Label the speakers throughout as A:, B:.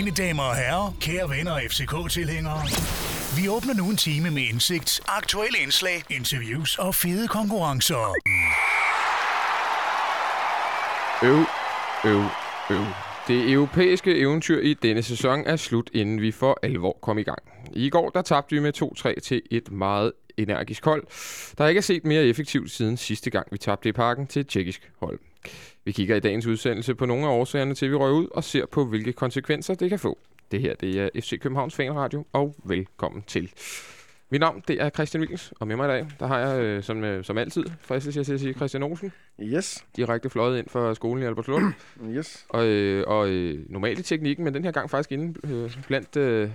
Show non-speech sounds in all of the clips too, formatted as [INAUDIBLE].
A: Mine damer og herrer, kære venner og FCK-tilhængere. Vi åbner nu en time med indsigt, aktuelle indslag, interviews og fede konkurrencer.
B: Øv, øv, øv. Det europæiske eventyr i denne sæson er slut, inden vi for alvor kom i gang. I går der tabte vi med 2-3 til et meget energisk hold, der ikke er set mere effektivt siden sidste gang vi tabte i parken til et tjekkisk hold. Vi kigger i dagens udsendelse på nogle af årsagerne til, vi røg ud, og ser på, hvilke konsekvenser det kan få. Det her det er FC Københavns Fanradio, og velkommen til. Mit navn det er Christian Wilkens, og med mig i dag, der har jeg øh, som, øh, som altid, fristes jeg til at sige Christian Olsen,
C: Yes,
B: direkte fløjet ind fra skolen i Albertslund,
C: yes.
B: og, øh, og øh, normalt i teknikken, men den her gang faktisk inde øh, blandt, øh,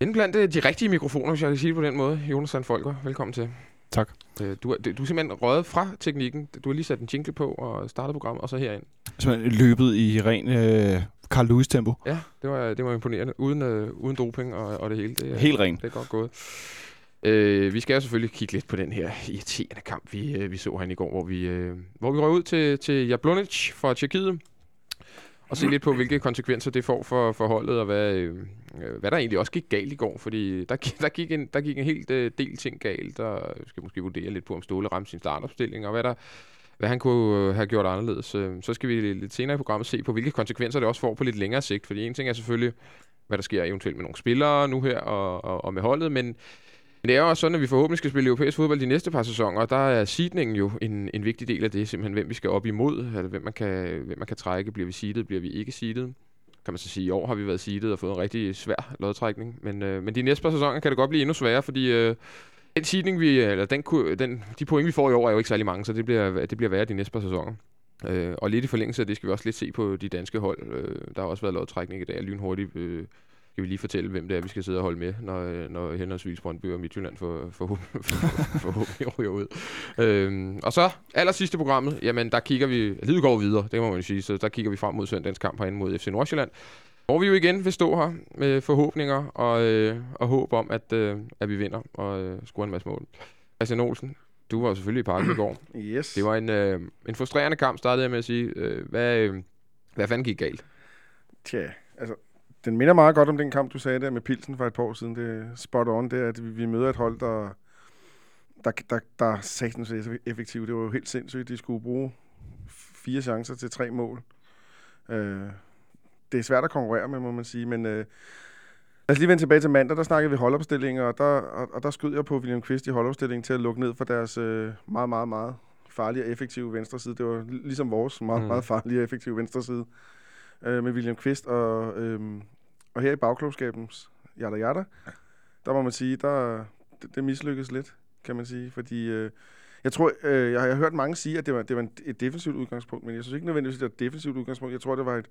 B: inde blandt øh, de rigtige mikrofoner, hvis jeg kan sige det på den måde. Jonas Sand Folker, velkommen til.
D: Tak.
B: Øh, du, er, du er simpelthen røget fra teknikken. Du har lige sat en jingle på og startet programmet, og så herind.
D: Simpelthen løbet i ren øh, Carl Lewis-tempo.
B: Ja, det var, det var imponerende. Uden, øh, uden doping og, og det hele. Det,
D: Helt ren.
B: Det er godt gået. Øh, vi skal jo selvfølgelig kigge lidt på den her irriterende kamp, vi, øh, vi så herinde i går, hvor vi, øh, hvor vi røg ud til, til Jablonic fra Tjekkiet. Og se lidt på, hvilke konsekvenser det får for, for holdet, og hvad, øh, hvad der egentlig også gik galt i går. Fordi der, [LAUGHS] der, gik, en, der gik en helt øh, del ting galt, og vi skal måske vurdere lidt på, om Ståle ramte sin startopstilling, og hvad, der, hvad han kunne øh, have gjort anderledes. Øh, så skal vi lidt senere i programmet se på, hvilke konsekvenser det også får på lidt længere sigt. Fordi en ting er selvfølgelig, hvad der sker eventuelt med nogle spillere nu her og, og, og med holdet, men det er jo også sådan, at vi forhåbentlig skal spille europæisk fodbold de næste par sæsoner, og der er seedningen jo en, en vigtig del af det, simpelthen hvem vi skal op imod, eller hvem man kan, hvem man kan trække. Bliver vi seedet, bliver vi ikke seedet? Kan man så sige, i år har vi været seedet og fået en rigtig svær lodtrækning, men, øh, men de næste par sæsoner kan det godt blive endnu sværere, fordi øh, den seedning, vi, eller den, den, de point, vi får i år, er jo ikke særlig mange, så det bliver, det bliver værre de næste par sæsoner. Øh, og lidt i forlængelse af det skal vi også lidt se på de danske hold. Øh, der har også været lodtrækning i dag, lynhurtigt. Øh, skal vi lige fortælle, hvem det er, vi skal sidde og holde med, når, når henholdsvis Brøndby og Midtjylland for, for, for, forhåbentlig ryger ud. Øhm, og så aller sidste programmet, jamen der kigger vi, livet går videre, det må man jo sige, så der kigger vi frem mod søndagens kamp herinde mod FC Nordsjælland. Hvor vi jo igen vil stå her med forhåbninger og, øh, og håb om, at, øh, at vi vinder og øh, scorer en masse mål. Christian Olsen, du var jo selvfølgelig i parken i går.
C: Yes.
B: Det var en, øh, en frustrerende kamp, startede jeg med at sige. Øh, hvad, øh, hvad fanden gik galt?
C: Tja, altså, den minder meget godt om den kamp, du sagde der med Pilsen for et par år siden. Det er spot on, det er, at vi, vi møder et hold, der, der, der, der er satans effektivt. Det var jo helt sindssygt. De skulle bruge fire chancer til tre mål. Øh, det er svært at konkurrere med, må man sige, men øh, lad os lige vende tilbage til mandag. Der snakkede vi holdopstillinger, og der, og, og der skød jeg på William Kvist i holdopstillingen til at lukke ned for deres øh, meget, meget, meget farlige og effektive venstre side. Det var li- ligesom vores meget,
B: mm.
C: meget farlige og effektive venstre side øh, med William Kvist. Og, øhm, og her i bagklogskabens Jada Jada, der må man sige, der, det, det mislykkedes lidt, kan man sige. Fordi øh, jeg tror, øh, jeg har jeg har hørt mange sige, at det var, det var et defensivt udgangspunkt, men jeg synes ikke nødvendigvis, at det var et defensivt udgangspunkt. Jeg tror, det var et,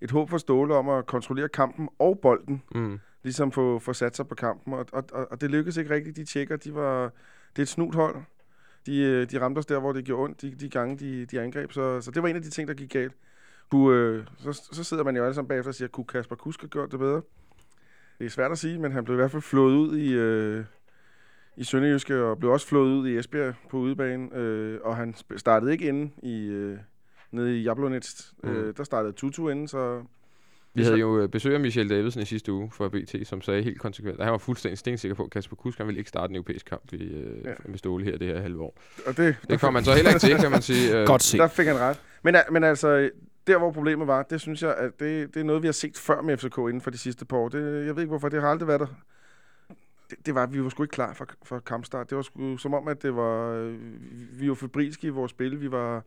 C: et håb for Ståle om at kontrollere kampen og bolden,
B: Mm.
C: ligesom få, få sat sig på kampen. Og, og, og, og det lykkedes ikke rigtigt. De tjekker, de var, det er et snut hold. De, øh, de ramte os der, hvor det gjorde ondt, de, de gange, de, de angreb. Så, så det var en af de ting, der gik galt. Kunne, øh, så, så sidder man jo alle sammen bagefter og siger, kunne Kasper Kusk have gjort det bedre? Det er svært at sige, men han blev i hvert fald flået ud i, øh, i Sønderjyske, og blev også flået ud i Esbjerg på udebane. Øh, og han startede ikke inde i, øh, nede i Jablonets.
B: Mm.
C: Mm. Øh, der startede Tutu inde, så
B: Vi havde jo øh, besøg af Michel Davidsen i sidste uge fra BT, som sagde helt konsekvent, at han var fuldstændig stensikker på, at Kasper Kusk han ville ikke starte en europæisk kamp i, øh, ja. Med Ståle her det her halve år.
C: og det,
B: Det kom man så heller ikke til, kan man sige. [LAUGHS] Øh,
D: Godt set.
C: Der fik han ret. Men, men altså, der hvor problemet var, det synes jeg, at det, det er noget, vi har set før med FCK inden for de sidste par år. Det, jeg ved ikke hvorfor, det har aldrig været der. Det, det var, vi var sgu ikke klar for, for kampstart. Det var sgu som om, at det var, øh, vi var febrilske i vores spil. Vi var,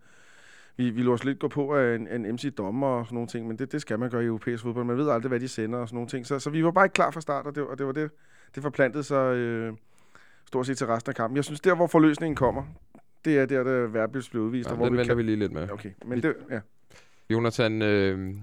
C: vi, vi lå os lidt gå på af en, en MC dommer og sådan nogle ting, men det, det skal man gøre i europæisk fodbold. Man ved aldrig, hvad de sender og sådan nogle ting. Så, så vi var bare ikke klar fra start, og det, og det var det, det forplantede sig øh, stort set til resten af kampen. Jeg synes, der hvor forløsningen kommer, det er der, der Verbils blev udvist.
B: ja,
C: og hvor
B: den
C: vi
B: venter
C: kan...
B: vi lige lidt med.
C: Okay, men det, ja.
B: Jonathan, øh,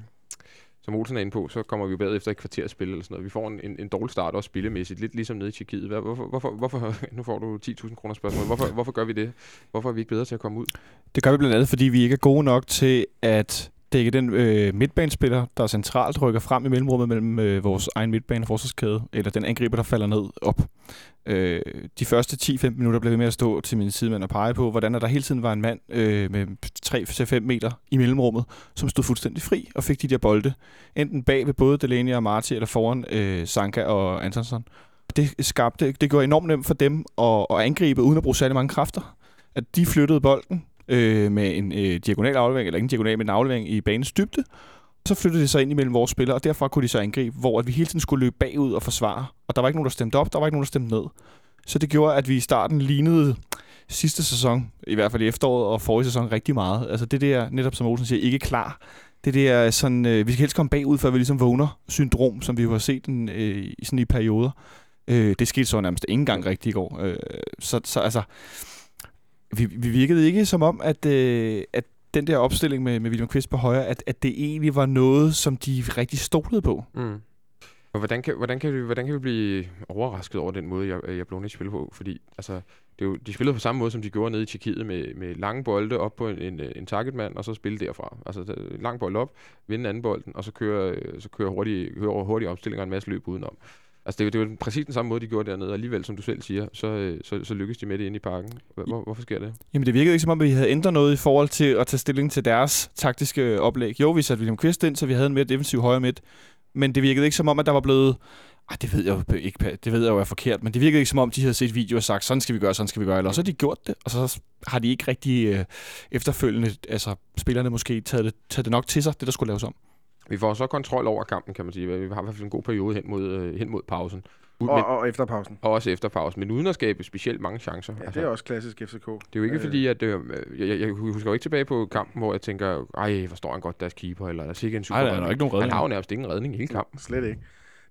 B: som Olsen er inde på, så kommer vi jo bagefter et kvarter at spille eller sådan noget. Vi får en, en, en dårlig start også spillemæssigt, lidt ligesom nede i Tjekkiet. Hvorfor, hvorfor, hvorfor, [LAUGHS] nu får du 10.000 kroner spørgsmål. Hvorfor, hvorfor gør vi det? Hvorfor er vi ikke bedre til at komme ud?
D: Det gør vi blandt andet, fordi vi ikke er gode nok til at dække den øh, midtbanespiller, der centralt rykker frem i mellemrummet mellem øh, vores egen midtbane og forsvarskæde, eller den angriber, der falder ned op. Øh, de første 10-15 minutter blev vi med at stå til min sidemand og pege på, hvordan der hele tiden var en mand øh, med 3-5 meter i mellemrummet, som stod fuldstændig fri og fik de der bolde, enten bag ved både Delaney og Marti, eller foran øh, Sanka og Antonsson. Det skabte, det gjorde enormt nemt for dem at, at angribe, uden at bruge særlig mange kræfter. At de flyttede bolden, øh, med en øh, diagonal aflevering, eller ikke en diagonal, men en aflevering i banens dybde. Så flyttede det sig ind imellem vores spillere, og derfra kunne de så angribe, hvor at vi hele tiden skulle løbe bagud og forsvare. Og der var ikke nogen, der stemte op, der var ikke nogen, der stemte ned. Så det gjorde, at vi i starten lignede sidste sæson, i hvert fald i efteråret og forrige sæson, rigtig meget. Altså det der, netop som Olsen siger, ikke klar. Det der sådan, øh, vi skal helst komme bagud, før vi ligesom vågner, syndrom, som vi jo har set den, øh, i sådan i perioder. Øh, det skete så nærmest ingen gang rigtigt i går. Øh, så, så altså, vi, vi virkede ikke som om, at, øh, at den der opstilling med, med William Quist på højre, at, at det egentlig var noget, som de rigtig stolede på.
B: Mm. Og hvordan kan, hvordan, kan vi, hvordan kan vi blive overrasket over den måde, jeg, jeg blev spille på? Fordi altså, det er jo, de spillede på samme måde, som de gjorde nede i Tjekkiet, med, med lange bolde op på en, en, en targetmand, og så spille derfra. Altså lang bold op, vinde anden bolden, og så køre, øh, så køre hurtige, køre hurtige opstillinger og en masse løb udenom. Altså, det er, jo, det er jo præcis den samme måde, de gjorde dernede, og alligevel, som du selv siger, så, øh, så, så lykkedes de med det inde i parken. Hvor, hvorfor sker det?
D: Jamen, det virkede ikke som om, vi havde ændret noget i forhold til at tage stilling til deres taktiske øh, oplæg. Jo, vi satte William Quist ind, så vi havde en mere defensiv højre midt, men det virkede ikke som om, at der var blevet... Ej, det ved jeg jo ikke, det ved jeg jo er forkert, men det virkede ikke som om, de havde set video og sagt, sådan skal vi gøre, sådan skal vi gøre, eller så har de gjort det, og så har de ikke rigtig øh, efterfølgende, altså spillerne måske taget det, taget det nok til sig, det der skulle laves om.
B: Vi får så kontrol over kampen, kan man sige. Vi har i hvert fald en god periode hen mod, øh, hen mod pausen.
C: U- og, men, og efter pausen.
B: Og også efter pausen, men uden at skabe specielt mange chancer.
C: Ja, altså, det er også klassisk FCK. Det er
B: jo ikke øh. fordi, at... Øh, jeg, jeg, jeg husker jo ikke tilbage på kampen, hvor jeg tænker, ej, hvor står han godt deres keeper, eller der er sikkert en super
D: Ej, der er ikke nogen redning.
B: Han har jo nærmest ingen redning i hele kampen.
C: Slet ikke.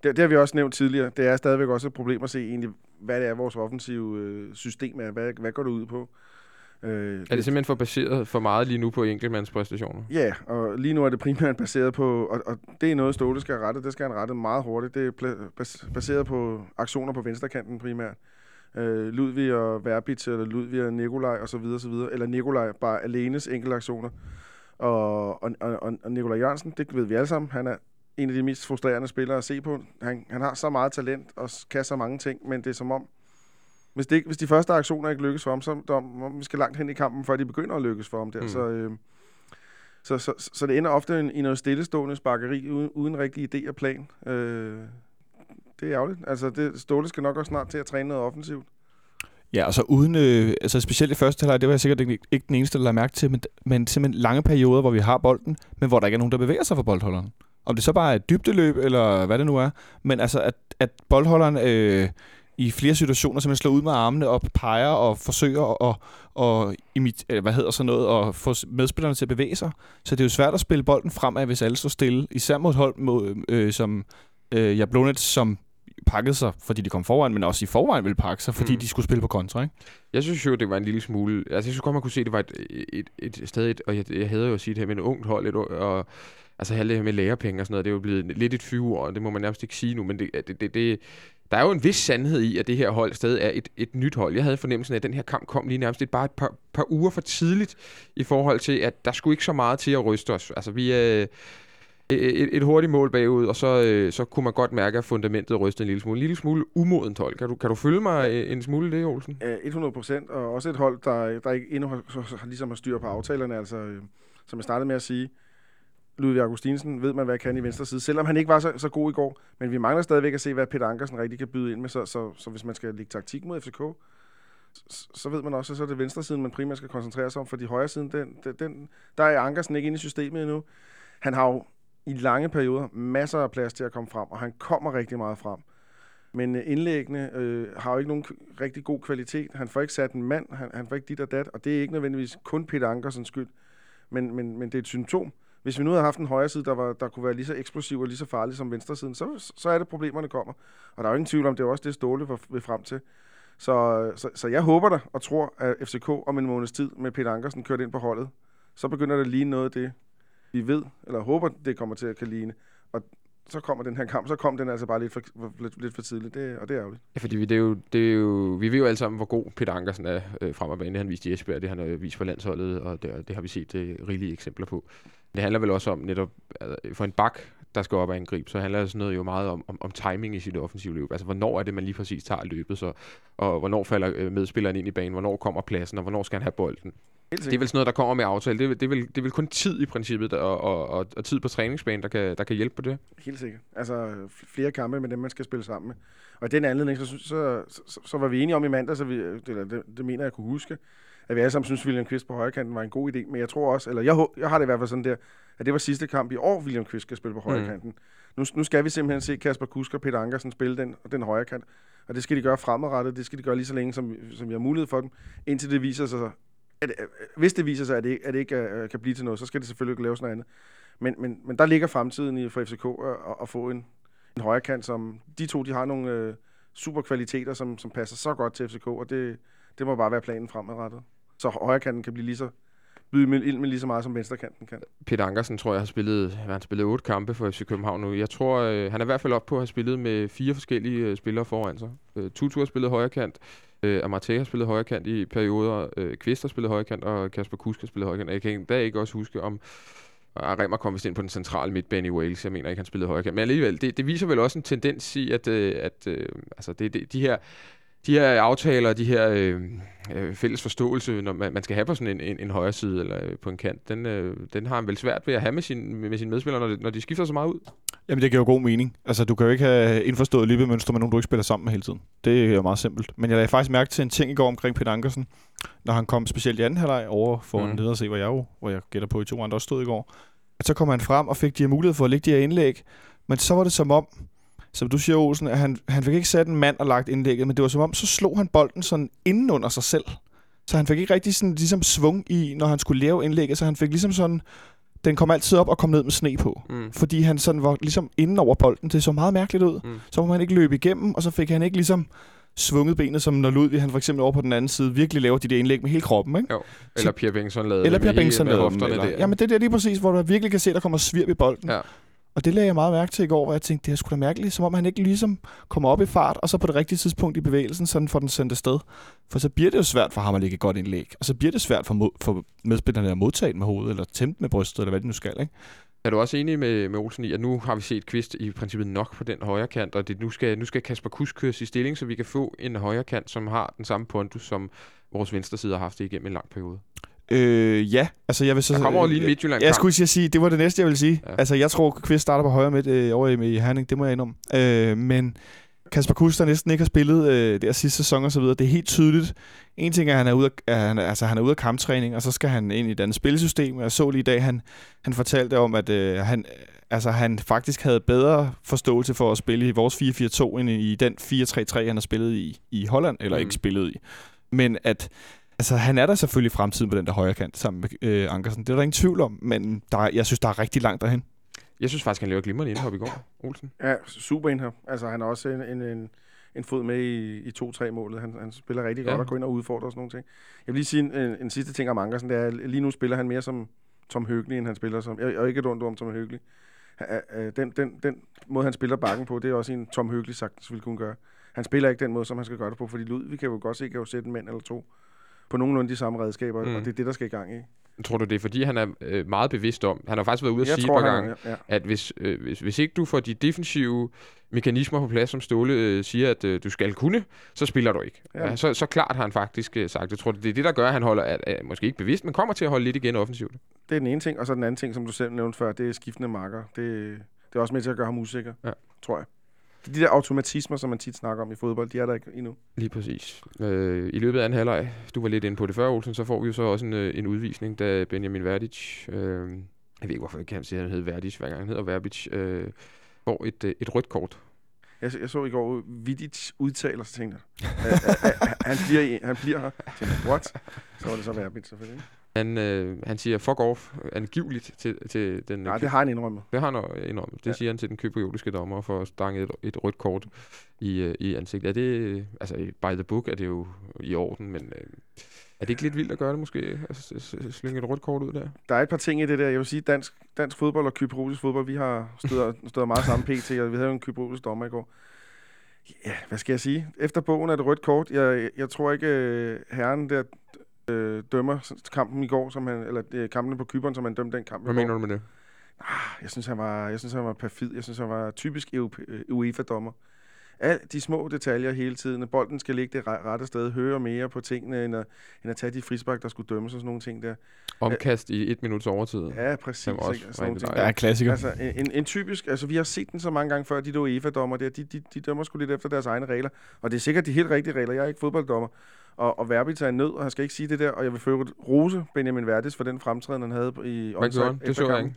C: Det, det har vi også nævnt tidligere. Det er stadigvæk også et problem at se egentlig, hvad det er, vores offensive øh, system er. Hvad, hvad går det ud på?
B: Øh, er det simpelthen for baseret for meget lige nu på enkeltmandspræstationer?
C: Ja, og lige nu er det primært baseret på, og, og det er noget, Ståle skal rette, det skal han rette meget hurtigt. Det er baseret på aktioner på venstrekanten primært. Øh, Ludvig og Verbit, eller Ludvig og Nikolaj osv. videre, eller Nikolaj bare alenes enkelte aktioner. Og, og, og, og Nikolaj Jørgensen, det ved vi alle sammen, han er en af de mest frustrerende spillere at se på. Han, han har så meget talent og kan så mange ting, men det er som om, hvis, det hvis de første aktioner ikke lykkes for ham, så der, vi skal langt hen i kampen, før de begynder at lykkes for ham der. Mm. Så, øh, så, så, så, så det ender ofte i noget stillestående sparkeri, uden, uden rigtig idé og plan. Øh, det er ærgerligt. Altså, det, Ståle skal nok også snart til at træne noget offensivt.
D: Ja, altså uden, øh, altså specielt i første halvleg, det var jeg sikkert ikke, ikke den eneste, der lagde mærke til, men, men simpelthen lange perioder, hvor vi har bolden, men hvor der ikke er nogen, der bevæger sig for boldholderen. Om det så bare er et dybdeløb, eller hvad det nu er, men altså, at, at boldholderen øh, i flere situationer simpelthen slår ud med armene og peger og forsøger at, og imit, eller hvad hedder sådan noget, og få medspillerne til at bevæge sig. Så det er jo svært at spille bolden fremad, hvis alle står stille. Især mod hold mod, øh, som øh, Jablonec, som pakkede sig, fordi de kom foran, men også i forvejen ville pakke sig, fordi mm. de skulle spille på kontra, ikke?
B: Jeg synes jo, det var en lille smule... Altså, jeg synes godt, man kunne se, at det var et, et, et, sted, et, og jeg, jeg havde jo at sige det her med et ungt hold, et, og altså have det her med lærepenge og sådan noget, det er jo blevet lidt et fyreord, og det må man nærmest ikke sige nu, men det, det, det, det, der er jo en vis sandhed i, at det her hold stadig er et, et nyt hold. Jeg havde fornemmelsen af, at den her kamp kom lige nærmest et, bare et par, par uger for tidligt, i forhold til, at der skulle ikke så meget til at ryste os. Altså, vi er... Øh, et, et hurtigt mål bagud, og så, øh, så kunne man godt mærke, at fundamentet rystede en lille smule. En lille smule umodent hold. Kan du, kan du følge mig øh, en smule det, Olsen?
C: 100 procent, og også et hold, der, der ikke endnu har, så, ligesom har styr på aftalerne. Altså, øh, som jeg startede med at sige, Ludvig Augustinsen ved man, hvad kan i venstre side, selvom han ikke var så, så god i går. Men vi mangler stadigvæk at se, hvad Peter Ankersen rigtig kan byde ind med, så, så, så hvis man skal lægge taktik mod FCK, så, så ved man også, at så er det venstre siden, man primært skal koncentrere sig om, for de højre siden, den, den, der er Ankersen ikke inde i systemet endnu. Han har jo i lange perioder masser af plads til at komme frem, og han kommer rigtig meget frem. Men øh, indlæggene øh, har jo ikke nogen rigtig god kvalitet. Han får ikke sat en mand, han, han får ikke dit og dat, og det er ikke nødvendigvis kun Peter Ankersens skyld, men, men, men det er et symptom. Hvis vi nu havde haft en højre side, der, var, der kunne være lige så eksplosiv og lige så farlig som venstre siden, så, så er det problemerne kommer. Og der er jo ingen tvivl om, det er også det, Ståle vil frem til. Så, så, så jeg håber da og tror, at FCK om en måneds tid med Peter Ankersen kørt ind på holdet, så begynder det lige noget af det, vi ved, eller håber, det kommer til at kan ligne. Og så kommer den her kamp, så kom den altså bare lidt for, lidt, lidt for tidligt, det, og det er ærgerligt.
B: Ja, fordi vi, det er jo, det er jo, vi ved jo alle sammen, hvor god Peter Ankersen er øh, frem og bane. Det har han vist i Esbjerg, det han har vist på landsholdet, og det, det har vi set øh, rigelige eksempler på. Det handler vel også om netop, altså, for en bak, der skal op og angribe, så handler det sådan noget jo meget om, om, om timing i sit offensive løb. Altså, hvornår er det, man lige præcis tager løbet, så, og hvornår falder øh, medspilleren ind i banen, hvornår kommer pladsen, og hvornår skal han have bolden. Det er vel sådan noget, der kommer med aftale. Det, er det, er vel, det er vel kun tid i princippet, og, og, og, og tid på træningsbanen, der kan, der kan hjælpe på det.
C: Helt sikkert. Altså flere kampe med dem, man skal spille sammen med. Og i den anledning, så, så, så, så var vi enige om i mandag, så vi, eller det, det mener jeg kunne huske, at vi alle sammen synes, at William Kvist på højre kanten var en god idé. Men jeg tror også, eller jeg, jeg har det i hvert fald sådan der, at det var sidste kamp i år, William Kvist skal spille på
B: Mm.
C: kanten. Nu, nu skal vi simpelthen se Kasper Kusk og Peter Ankersen spille den, den højre kant. Og det skal de gøre fremadrettet. Det skal de gøre lige så længe, som, som vi har mulighed for dem. Indtil det viser sig, at, hvis det viser sig, at det, at det ikke uh, kan blive til noget, så skal det selvfølgelig ikke laves noget andet. Men, men, men der ligger fremtiden i for FCK at, øh, at, at få en, en højre kant, som de to de har nogle øh, super kvaliteter, som, som passer så godt til FCK, og det, det må bare være planen fremadrettet. Så højre kanten kan blive lige så byde med, ind med lige så meget, som venstrekanten kan.
B: Peter Ankersen tror jeg har spillet, har han spillet otte kampe for FC København nu. Jeg tror, øh, han er i hvert fald op på at have spillet med fire forskellige øh, spillere foran sig. Øh, Tutu har spillet højre kant, øh, Amarte har spillet højre kant i perioder, øh, Kvist har spillet højre kant, og Kasper Kusk har spillet højre kant. Jeg kan da ikke også huske om og Remmer kom vist ind på den centrale midtbane i Wales. Jeg mener ikke, han spillede højre kant. Men alligevel, det, det viser vel også en tendens i, at, øh, at øh, altså det, det, de her de her aftaler, de her øh, øh, fælles forståelse, når man, man skal have på sådan en, en, en højre side eller øh, på en kant, den, øh, den har han vel svært ved at have med, sin, med sine medspillere, når, de, når de skifter så meget ud.
D: Jamen, det giver jo god mening. Altså, du kan jo ikke have indforstået løbemønster med nogen, du ikke spiller sammen med hele tiden. Det er jo meget simpelt. Men jeg lagde faktisk mærke til en ting i går omkring Peter Ankersen, når han kom specielt i anden halvleg over for
B: Mm.
D: en leder se, hvor jeg jo, hvor jeg gætter på, i to andre også stod i går. At så kom han frem og fik de her mulighed for at lægge de her indlæg. Men så var det som om, som du siger, Olsen, at han, han fik ikke sat en mand og lagt indlægget, men det var som om, så slog han bolden sådan inden under sig selv. Så han fik ikke rigtig sådan, ligesom svung i, når han skulle lave indlægget, så han fik ligesom sådan, den kom altid op og kom ned med sne på.
B: Mm.
D: Fordi han sådan var ligesom inden over bolden. Det så meget mærkeligt ud.
B: Mm.
D: Så må man ikke løbe igennem, og så fik han ikke ligesom svunget benet, som når Ludvig han for eksempel over på den anden side virkelig laver de der indlæg med hele kroppen, ikke?
B: Jo. Eller Pierre Bengtsson lavede
D: Eller
B: hele-
D: Bengtsson lavede dem, eller,
B: der.
D: Jamen det er lige præcis, hvor du virkelig kan se, der kommer svirp i bolden.
B: Ja.
D: Og det lagde jeg meget mærke til i går, hvor jeg tænkte, det er sgu da mærkeligt, som om han ikke ligesom kommer op i fart, og så på det rigtige tidspunkt i bevægelsen, sådan får den sendt afsted. For så bliver det jo svært for ham at lægge et godt indlæg, og så bliver det svært for, mod, for medspillerne at modtage den med hovedet, eller tæmpe med brystet, eller hvad det nu skal, ikke?
B: Er du også enig med, med Olsen i, at nu har vi set Kvist i princippet nok på den højre kant, og det, nu, skal, nu skal Kasper Kusk køres i stilling, så vi kan få en højre kant, som har den samme pondus, som vores venstre side har haft det igennem en lang periode.
D: Øh, ja, altså jeg vil så...
B: Der kommer jo lige en midtjylland
D: Jeg skulle sige, sige, det var det næste, jeg ville sige.
B: Ja.
D: Altså, jeg tror, Kvist starter på højre midt øh, over i, i Herning. Det må jeg indrømme. Øh, men Kasper Kusk, der næsten ikke har spillet øh, der sidste sæson og så videre, det er helt tydeligt. En ting er, at han er ude af, han, altså, han er ude af kamptræning, og så skal han ind i et andet spillesystem. Og Jeg så lige i dag, han, han fortalte om, at øh, han, altså, han faktisk havde bedre forståelse for at spille i vores 4-4-2, end i den 4-3-3, han har spillet i, i Holland, eller
B: mm.
D: ikke spillet i. Men at Altså, han er der selvfølgelig i fremtiden på den der højre kant sammen med øh, Ankersen. Det er der ingen tvivl om, men der, er- jeg synes, der er rigtig langt derhen.
B: Jeg synes faktisk, han laver glimrende indhop i går, Olsen.
C: Ja, super en her. Altså, han har også en, en, en, en fod med i, i 2-3-målet. Han, han spiller rigtig
B: Ja.
C: godt og går ind og udfordrer og sådan nogle ting. Jeg vil lige sige en, en, en sidste ting om Ankersen. Det er, at lige nu spiller han mere som Tom Høgli, end han spiller som... Jeg, og ikke ord om Tom Høgli. Den, den, den måde, han spiller bakken på, det er også en Tom Høgli sagtens ville kunne gøre. Han spiller ikke den måde, som han skal gøre det på, fordi Ludvig kan jo godt se, kan jo sætte en mand eller to på nogenlunde de samme redskaber,
B: Mm.
C: og det er det, der skal i gang i.
B: Tror du, det er fordi, han er øh, meget bevidst om, han har faktisk været ude at
C: Jeg
B: sige et
C: tror,
B: par
C: han,
B: gange,
C: ja,
B: at hvis, øh, hvis, hvis ikke du får de defensive mekanismer på plads, som Ståle øh, siger, at øh, du skal kunne, så spiller du ikke. Ja.
C: Ja.
B: Så, så klart har han faktisk øh, sagt. Jeg tror, det er det, der gør, at han holder, at, at, måske ikke bevidst, men kommer til at holde lidt igen offensivt.
C: Det er den ene ting, og så den anden ting, som du selv nævnte før, det er skiftende marker. Det, det er også med til at gøre ham usikker,
B: Ja.
C: tror jeg. De der automatismer, som man tit snakker om i fodbold, de er der ikke endnu.
B: Lige præcis. Øh, I løbet af en halvleg, du var lidt inde på det før, Olsen, så får vi jo så også en, øh, en udvisning, da Benjamin Verdic, øh, jeg ved ikke, hvorfor jeg kan sige, at han hedder Verdic, hver gang han hedder Verbic, øh, får et, øh, et rødt kort.
C: Jeg, jeg så i går Vidic udtaler, så tænkte jeg, "Øh, øh, øh, han, bliver, han bliver her. Jeg tænkte, what? Så var det så Verbit, selvfølgelig.
B: Han, øh, han siger fuck off angiveligt til, til den...
C: Nej,
B: øh,
C: det har han indrømmet.
B: Det har han indrømmet. Det
C: Ja.
B: siger han til den kypriyotiske dommer for at stange et, et rødt kort i, øh, i ansigtet. Er det, altså by the book er det jo i orden, men øh, Er det ikke lidt vildt at gøre det måske? Altså, slynge et rødt kort ud der?
C: Der er et par ting i det der. Jeg vil sige, dansk, dansk fodbold og kypriotisk fodbold, vi har stået, [LAUGHS] stået meget sammen pt. Og vi havde jo en kypriotisk dommer i går. Ja, hvad skal jeg sige? Efter bogen er det rødt kort. Jeg, jeg tror ikke, øh, herren der øh, dømmer kampen i går, som han, eller øh, kampene på Kyberen, som han dømte den kamp
B: Hvad mener du med det?
C: Jeg synes, han var, jeg synes, han var perfid. Jeg synes, han var typisk EU- øh, UEFA-dommer. Alle de små detaljer hele tiden. Bolden skal ligge det re- rette sted. Høre mere på tingene, end at, end at tage de frispark, der skulle dømmes og sådan nogle ting der.
B: Omkast i et minuts overtid.
C: Ja, præcis.
B: Det var også?
C: Sådan nogle ting.
D: Ja, klassiker.
C: Altså, en, en typisk, altså vi har set den så mange gange før, de der UEFA-dommer der, de, de, de dømmer sgu lidt efter deres egne regler. Og det er sikkert de helt rigtige regler. Jeg er ikke fodbolddommer. Og, og Verbit er en nød, og han skal ikke sige det der. Og jeg vil føre rose Benjamin Verdis for den fremtræden, han havde i
B: han? Det så jeg ikke.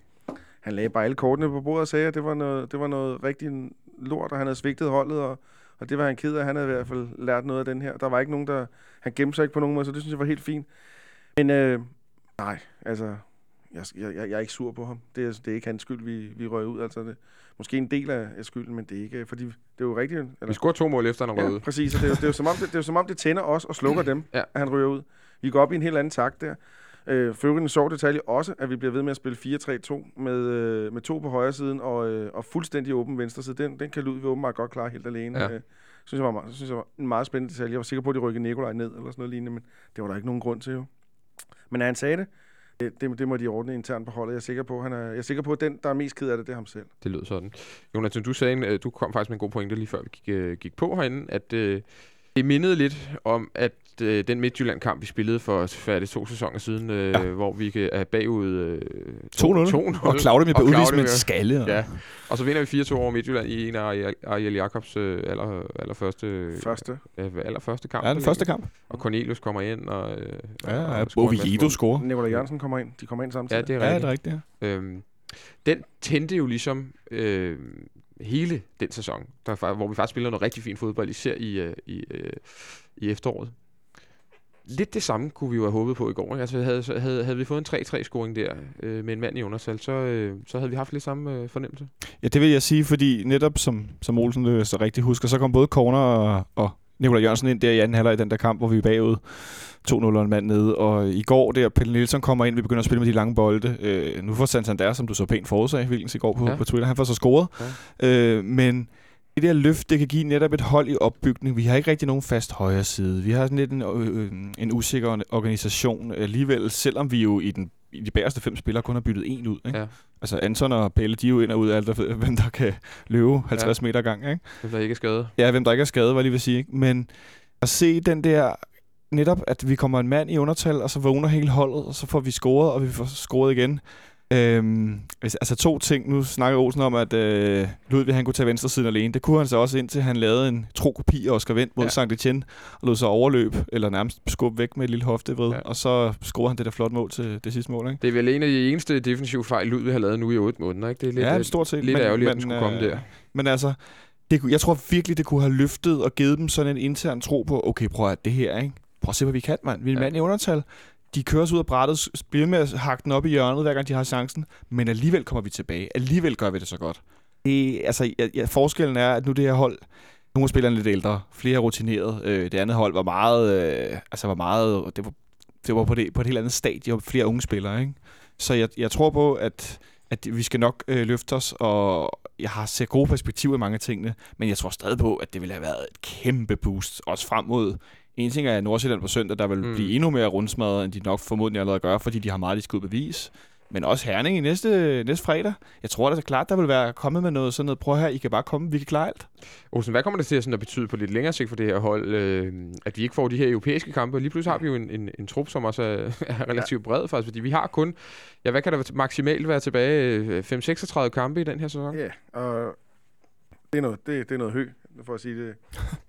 C: Han lagde bare alle kortene på bordet og sagde, at det var noget, det var noget rigtig lort, og han havde svigtet holdet, og, og det var han ked af. Han havde i hvert fald lært noget af den her. Der var ikke nogen, der... Han gemte sig ikke på nogen måde, så det synes jeg var helt fint. Men øh, nej, altså... Jeg, jeg, jeg, er ikke sur på ham. Det er, det er ikke hans skyld, vi, vi røg ud. Altså, det, måske en del af, af skylden, men det er ikke... Fordi det er jo rigtigt...
B: Vi
C: Eller,
B: scorede to mål efter, han rød
C: ja, præcis. Og det, er, jo- det, er jo som om, det, det er jo som om, det tænder os og slukker dem,
B: Ja.
C: at han ryger ud. Vi går op i en helt anden takt der. Øh, for øvrigt en sjov detalje også, at vi bliver ved med at spille 4-3-2 med, øh, med to på højre siden og, øh, og fuldstændig åben venstre side. Den, den kan Ludvig åbenbart godt klare helt alene.
B: Ja.
C: Øh, synes jeg, var, synes jeg var en meget spændende detalje. Jeg var sikker på, at de rykkede Nikolaj ned eller sådan noget lignende, men det var der ikke nogen grund til jo. Men han sagde det, det, det, det må de ordne internt på holdet. Jeg er sikker på, han er, jeg er sikker på, at den, der er mest ked af det, det er ham selv.
B: Det lød sådan. Jonathan, du sagde, en, øh, du kom faktisk med en god pointe lige før vi gik, øh, gik på herinde, at øh, det mindede lidt om, at den Midtjylland-kamp, vi spillede for færdigt to sæsoner siden, øh,
D: Ja.
B: ja. hvor vi er bagud øh,
D: 2-0.
B: 2-0.
D: Og Claudio
B: Og
D: blev udvist med en skalle. og-
B: Ja, og så vinder vi 4-2 over Midtjylland i en af Ariel, Jacobs øh, aller, allerførste,
C: Første.
B: øh, allerførste kamp.
D: Ja, den første kamp.
B: Og Cornelius kommer ind, og, øh,
D: Ja,
B: og
D: ja Bovido
B: mål.
D: scorer.
C: Nikolaj Jørgensen kommer ind. De kommer ind samtidig.
B: Ja, det er
D: Ja,
B: rigtigt.
D: det er rigtigt. Ja.
B: Øhm, den tændte jo ligesom øh, hele den sæson, der, hvor vi faktisk spiller noget rigtig fint fodbold, især i, øh, i, øh, i efteråret. Lidt det samme kunne vi jo have håbet på i går. Ikke? Altså, havde, havde, havde vi fået en 3-3-scoring der øh, med en mand i undertal, så, øh, så havde vi haft lidt samme øh, fornemmelse.
D: Ja, det vil jeg sige, fordi netop som, som Olsen øh, så rigtig husker, så kom både Corner og, og Nikolaj Jørgensen ind der i anden halvleg i den der kamp, hvor vi er bagud 2-0 og en mand nede. Og i går der, Pelle Nielsen kommer ind, vi begynder at spille med de lange bolde. Øh, nu får Santander, som du så pænt forudsag, Vilkens i går på. Ja. på Twitter, han får så scoret. Ja. Øh, men det der løft, det kan give netop et hold i opbygning. Vi har ikke rigtig nogen fast højre side. Vi har sådan lidt en, øh, en usikker organisation alligevel, selvom vi jo i den i de bagerste fem spillere kun har byttet en ud. Ikke?
B: Ja.
D: Altså Anton og Pelle, de er jo ind og ud af alt, der- hvem der kan løbe 50 ja. meter gang. Ikke?
B: Det bliver ikke skadet.
D: Ja, hvem der ikke er skadet, var lige vil sige. Ikke? Men at se den der, netop at vi kommer en mand i undertal, og så vågner hele holdet, og så får vi scoret, og vi får scoret igen. Øhm, altså to ting. Nu snakker Olsen om, at øh, Ludvig han kunne tage venstre siden alene. Det kunne han så også indtil han lavede en tro kopi af Oscar Vendt mod ja. Sankt Etienne, og lod sig overløb, eller nærmest skubbe væk med et lille hoftevrid, ja. Og så scorede han det der flot mål til det sidste mål. Ikke?
B: Det er vel en af de eneste defensive fejl, Ludvig har lavet nu i 8 måneder. Ikke? Det er lidt,
D: ja,
B: øh,
D: stort set.
B: lidt ærgerligt, at den skulle komme der.
D: Men altså, det, kunne- jeg tror virkelig, det kunne have løftet og givet dem sådan en intern tro på, okay, prøv at det her, ikke? Prøv at se, hvad vi kan, mand. Vi er en
B: Ja.
D: mand i undertal. De kører os ud af brættet, spiller bliver med at hakke den op i hjørnet, hver gang de har chancen, men alligevel kommer vi tilbage. Alligevel gør vi det så godt. Det, altså, ja, ja, forskellen er, at nu det her hold, nogle af spillerne lidt ældre, flere er rutineret. Øh, det andet hold var meget, øh, altså var meget, det var, det var på, det, på et helt andet stadie, og flere unge spillere, ikke? Så jeg, jeg tror på, at at vi skal nok øh, løfte os, og jeg har set gode perspektiver i mange af tingene, men jeg tror stadig på, at det ville have været et kæmpe boost, også frem mod en ting er Nordsjælland på søndag, der vil mm. Blive endnu mere rundsmadret, end de nok formodentlig allerede gør, fordi de har meget, de skal ud bevis. Men også Herning i næste, næste fredag. Jeg tror da så klart, der vil være kommet med noget sådan noget. Prøv her, I kan bare komme, vi kan klare alt.
B: Olsen, hvad kommer det til at, sådan at betyde på lidt længere sigt for det her hold, øh, at vi ikke får de her europæiske kampe? Lige pludselig har vi jo en, en, en trup, som også er, [LAUGHS] er relativt bred faktisk, fordi vi har kun, ja, hvad kan der maksimalt være tilbage? Øh, 5-36 kampe i den her sæson?
C: Ja, og det er noget, det, det er noget hø, for at sige det.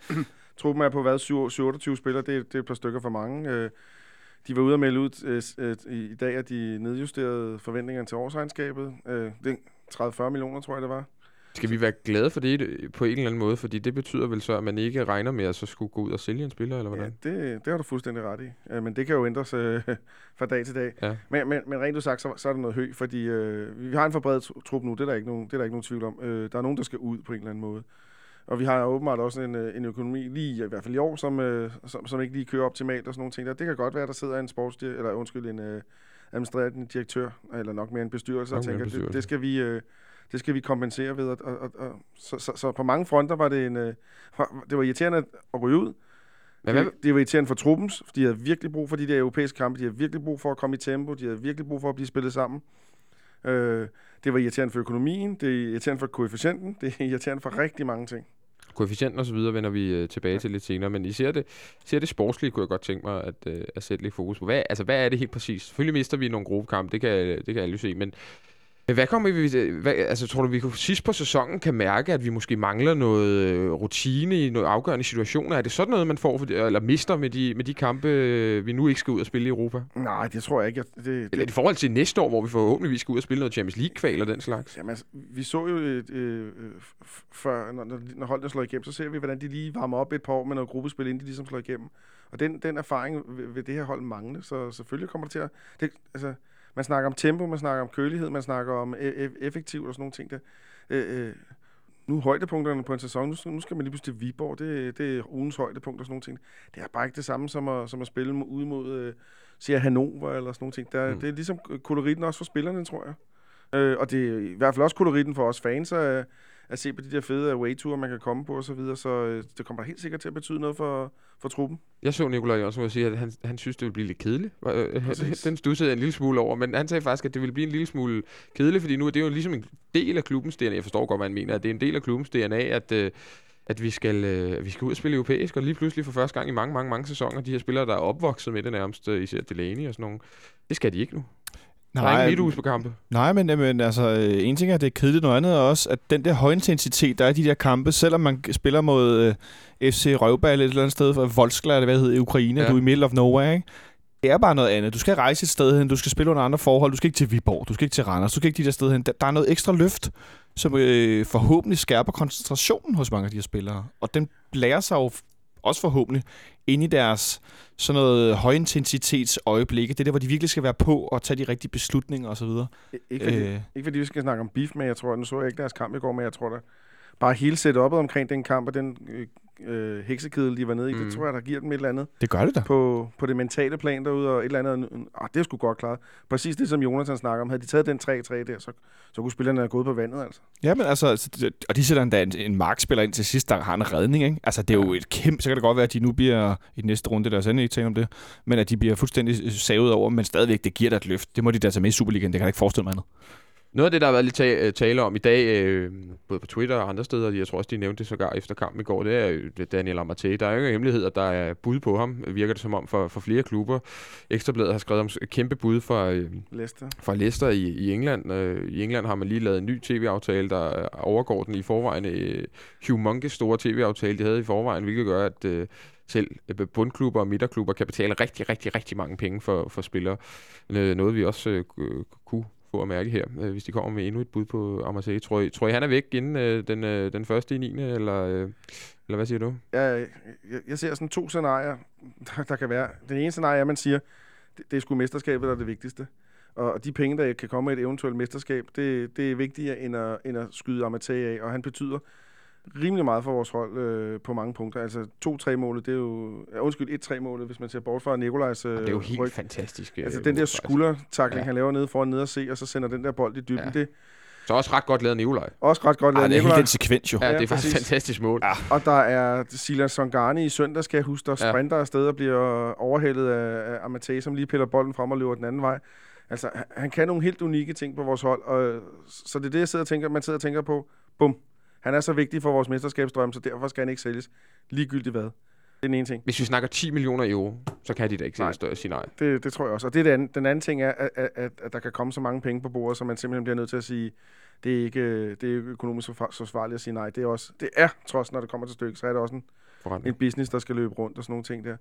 C: [LAUGHS] Truppen er på hvad, 27 spillere, det, er- det er et par stykker for mange. Øh, De var ude at melde ud øh, øh, i dag, at de nedjusterede forventningerne til årsregnskabet. Øh, Det er 30-40 millioner, tror jeg, det var.
B: Skal vi være glade for det på en eller anden måde? Fordi det betyder vel så, at man ikke regner med at så skulle gå ud og sælge en spiller, eller
C: Ja,
B: hvordan?
C: det, det har du fuldstændig ret i. Øh, Men det kan jo ændres øh, [LAUGHS] fra dag til dag.
B: Ja.
C: Men, men, men rent udsagt, så, så er der noget hø, fordi øh, vi har en forbredet tru- trup nu, det er der ikke nogen, det er der ikke nogen tvivl om. Øh, der er nogen, der skal ud på en eller anden måde. Og vi har åbenbart også en, øh, en økonomi, lige i hvert fald i år, som, øh, som, som ikke lige kører optimalt og sådan nogle ting. Der. Det kan godt være, der sidder en sportsdir- eller undskyld, en øh, administrerende direktør, eller nok mere en bestyrelse,
B: Nok
C: og tænker, det,
B: bestyrelse.
C: det, skal vi... Øh, det skal vi kompensere ved. Og, og, og, og, så, så, så, på mange fronter var det en... Øh, det var irriterende at ryge ud.
B: Men hvad,
C: Det, det var irriterende for truppen, for de havde virkelig brug for de der europæiske kampe. De havde virkelig brug for at komme i tempo. De havde virkelig brug for at blive spillet sammen. Øh, det var irriterende for økonomien. Det er irriterende for koefficienten. Det er irriterende for rigtig mange ting.
B: koefficienten og så videre vender vi øh, tilbage til lidt senere, men især det, især det sportslige kunne jeg godt tænke mig at, øh, at sætte lidt fokus på. Hvad, altså, hvad er det helt præcis? Selvfølgelig mister vi nogle gruppekampe, det kan, det kan alle se, men hvad kommer vi til? Hvad, altså, tror du, vi kunne sidst på sæsonen kan mærke, at vi måske mangler noget øh, rutine i nogle afgørende situationer? Er det sådan noget, man får, eller mister med de, med de kampe, øh, vi nu ikke skal ud og spille i Europa?
C: Nej, det tror jeg ikke. Jeg- Det,
B: Eller i forhold til næste år, hvor vi forhåbentlig skal ud og spille noget Champions League-kval og den slags?
C: Jamen, altså, vi så jo, øh, øh, før, når, når, når holdene slår igennem, så ser vi, hvordan de lige varmer op et par år med noget gruppespil, inden de ligesom slår igennem. Og den, den erfaring vil, vil det her hold mangle, så selvfølgelig kommer det til at... Det, altså, man snakker om tempo, man snakker om kølighed, man snakker om e- e- effektivt og sådan nogle ting der. Øh, øh, nu er højdepunkterne på en sæson, nu, skal- nu skal man lige pludselig til Viborg, det, det er ugens højdepunkt og sådan nogle ting. Det er bare ikke det samme som at, som at spille ude mod, øh, siger Hannover eller sådan nogle ting. Der,
B: mm.
C: Det er ligesom koloritten også for spillerne, tror jeg. Øh, og det er i hvert fald også koloritten for os fans at, at se på de der fede away-ture, man kan komme på osv., så, videre. så øh, det kommer helt sikkert til at betyde noget for, for truppen.
B: Jeg så Nikolaj Jørgensen sige, at han, han synes, det ville blive lidt kedeligt. Øh,
C: Præcis. [LAUGHS]
B: Den stussede jeg en lille smule over, men han sagde faktisk, at det ville blive en lille smule kedeligt, fordi nu er det jo ligesom en del af klubbens DNA. Jeg forstår godt, hvad han mener, at det er en del af klubbens DNA, at, øh, at vi skal, øh, vi skal ud og spille europæisk, og lige pludselig for første gang i mange, mange, mange sæsoner, de her spillere, der er opvokset med det nærmest, øh, især Delaney og sådan nogle, det skal de ikke nu. Der er midtuge på kampe.
D: Nej, men, men altså, øh, en ting er, at det er kedeligt, noget andet er også, at den der højintensitet, der er i de der kampe, selvom man spiller mod øh, FC Røvball et eller andet sted, for Volskla, eller hvad hedder, i Ukraine,
B: Ja.
D: du er i middle of nowhere, ikke? Det er bare noget andet. Du skal rejse et sted hen, du skal spille under andre forhold, du skal ikke til Viborg, du skal ikke til Randers, du skal ikke de der steder hen. Der, der er noget ekstra løft, som øh, forhåbentlig skærper koncentrationen hos mange af de her spillere. Og den lærer sig jo også forhåbentlig ind i deres sådan noget højintensitets øjeblikke. Det er der, hvor de virkelig skal være på og tage de rigtige beslutninger osv.
C: Ikke fordi,
D: øh.
C: ikke fordi vi skal snakke om beef, men jeg tror, nu så jeg ikke deres kamp i går, men jeg tror da, bare hele setup'et omkring den kamp og den øh, øh, heksekedel, de var nede i, mm. Det tror jeg, der giver dem et eller andet
D: Det gør det da.
C: på, på det mentale plan derude, og et eller andet, ah, det er sgu godt klaret. Præcis det, som Jonathan snakker om. Havde de taget den 3-3 der, så, så kunne spillerne have gået på vandet, altså.
D: Ja, men altså, og de sætter endda en, en markspiller ind til sidst, der har en redning, ikke? Altså, det er jo et kæmpe... Så kan det godt være, at de nu bliver i den næste runde, der er sandelig ikke tale om det, men at de bliver fuldstændig savet over, men stadigvæk, det giver dig et løft. Det må de da tage med i Superligaen, det kan jeg ikke forestille mig andet.
B: Noget af det, der har været lidt ta- øh, tale om i dag, øh, både på Twitter og andre steder, jeg tror også, de nævnte det sågar efter kampen i går, det er det Daniel Amartey. Der er jo ingen hemmelighed, at der er bud på ham, virker det som om, for, for flere klubber. Ekstrabladet har skrevet om kæmpe bud fra, øh,
C: Leicester.
B: fra Leicester i, i England. Øh, I England har man lige lavet en ny tv-aftale, der overgår den i forvejen. Øh, humongous store tv-aftale, de havde i forvejen, hvilket gør, at øh, selv øh, bundklubber og midterklubber kan betale rigtig, rigtig, rigtig mange penge for, for spillere. Øh, noget vi også øh, ku- kunne på at mærke her, øh, hvis de kommer med endnu et bud på Amartey. Tror I, tror I han er væk inden øh, den, øh, den første i 9. Eller, øh, eller hvad siger du?
C: Jeg, jeg, jeg ser sådan to scenarier, der, [LAUGHS] der kan være. Den ene scenarie er, at man siger, det, det er sgu mesterskabet, der er det vigtigste. Og de penge, der kan komme med et eventuelt mesterskab, det, det er vigtigere end at, end at skyde Amatei af. Og han betyder rimelig meget for vores hold øh, på mange punkter. Altså 2-3 målet, det er jo... Ja, undskyld, 1-3 målet, hvis man ser bort fra Nikolajs øh,
B: det er jo helt
C: ryg.
B: fantastisk. øh,
C: Altså den der skuldertakling,
B: Ja.
C: ja. han laver nede foran nede og se, og så sender den der bold i dybden.
B: Ja.
C: Ja. Det
B: Så også ret godt lavet Nikolaj.
C: også ret godt
D: Ej,
C: lavet
D: det er
C: Nikolaj.
D: den sekvens jo.
B: Ja,
C: Ja,
B: det er faktisk et fantastisk mål. Ja.
C: Og der er Silas Songani i søndag, skal jeg huske, der
B: Ja.
C: sprinter afsted og bliver overhældet af, af Amatei, som lige piller bolden frem og løber den anden vej. Altså, han- han kan nogle helt unikke ting på vores hold, og, så det er det, jeg sidder og tænker, man sidder og tænker på. Bum. Han er så vigtig for vores mesterskabsdrøm, så derfor skal han ikke sælges. Ligegyldigt hvad. Det er den ene ting.
B: Hvis vi snakker 10 millioner euro, så kan de da ikke
C: nej.
B: større sige nej.
C: Det, det tror jeg også. Og det er andet. den anden ting er, at, at, at, der kan komme så mange penge på bordet, så man simpelthen bliver nødt til at sige, det er ikke, det er ikke økonomisk så så svarligt at sige nej. Det er, også, det er trods, når det kommer til stykket, så er det også en,
B: Forretning.
C: en business, der skal løbe rundt og sådan nogle ting der.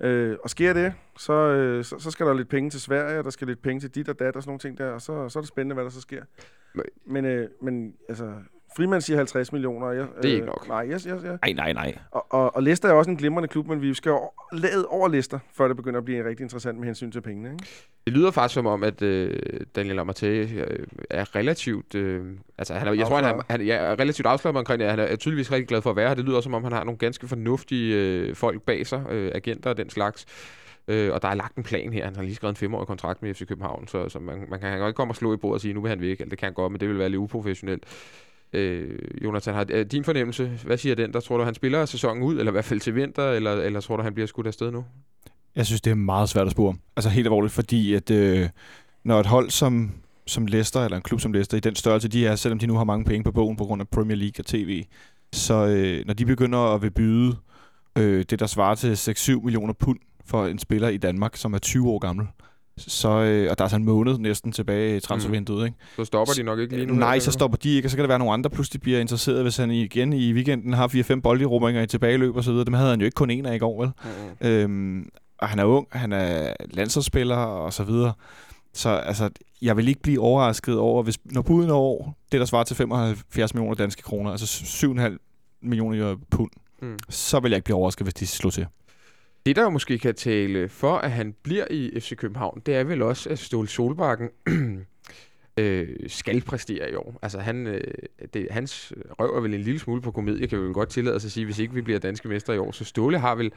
C: Øh, og sker det, så, øh, så, så skal der lidt penge til Sverige, og der skal lidt penge til dit og dat og sådan nogle ting der, og så, så er det spændende, hvad der så sker.
B: Men-
C: Men, øh, men altså, Frimand siger 50 millioner. Jeg,
B: Det er ikke nok.
C: Nej, jeg, jeg, jeg,
D: Nej, nej, nej.
C: og, og, og Leicester er også en glimrende klub, men vi skal lade over Leicester, før det begynder at blive rigtig interessant med hensyn til pengene. Ikke?
B: Det lyder faktisk som om, at øh, Daniel Amartey øh, er relativt... Øh, altså, han er, jeg tror, han er,
C: Afslappet.
B: han, ja, er relativt afslappet omkring det. Han er tydeligvis rigtig glad for at være her. Det lyder som om, han har nogle ganske fornuftige øh, folk bag sig, øh, agenter og den slags. Øh, og der er lagt en plan her. Han har lige skrevet en femårig kontrakt med FC København, så, så man, man kan han kan ikke komme og slå i bordet og sige, nu vil han væk. Eller det kan han godt, men det vil være lidt uprofessionelt. Øh, Jonathan, har øh, din fornemmelse, hvad siger den? Der tror du, han spiller sæsonen ud, eller i hvert fald til vinter, eller, eller tror du, han bliver skudt afsted nu?
D: Jeg synes, det er meget svært at spore. Altså helt alvorligt, fordi at øh, når et hold som, som Leicester, eller en klub som Leicester, i den størrelse de er, selvom de nu har mange penge på bogen på grund af Premier League og TV, så øh, når de begynder at vil byde øh, det, der svarer til 6-7 millioner pund for en spiller i Danmark, som er 20 år gammel, så, øh, og der er så en måned næsten tilbage i transfervinduet, mm. ikke?
B: Så stopper de nok ikke lige nu?
D: Nej, så stopper de ikke, og så kan der være nogle andre, pludselig bliver interesseret, hvis han igen i weekenden har 4-5 bolderobringer i tilbageløb og så videre. Dem havde han jo ikke kun en af i går, vel?
B: Mm-mm.
D: Øhm, og han er ung, han er landsholdsspiller og så videre. Så altså, jeg vil ikke blive overrasket over, hvis når buden er over det, der svarer til 75 millioner danske kroner, altså 7,5 millioner pund,
B: Mm.
D: så vil jeg ikke blive overrasket, hvis de slår til.
B: Det, der jo måske kan tale for, at han bliver i FC København, det er vel også, at Ståle Solbakken [CLEARS THROAT] øh, skal præstere i år. Altså, han, øh, det, hans røv er vel en lille smule på komedie, kan vi vel godt tillade os at sige, hvis ikke vi bliver danske mester i år. Så Ståle har vel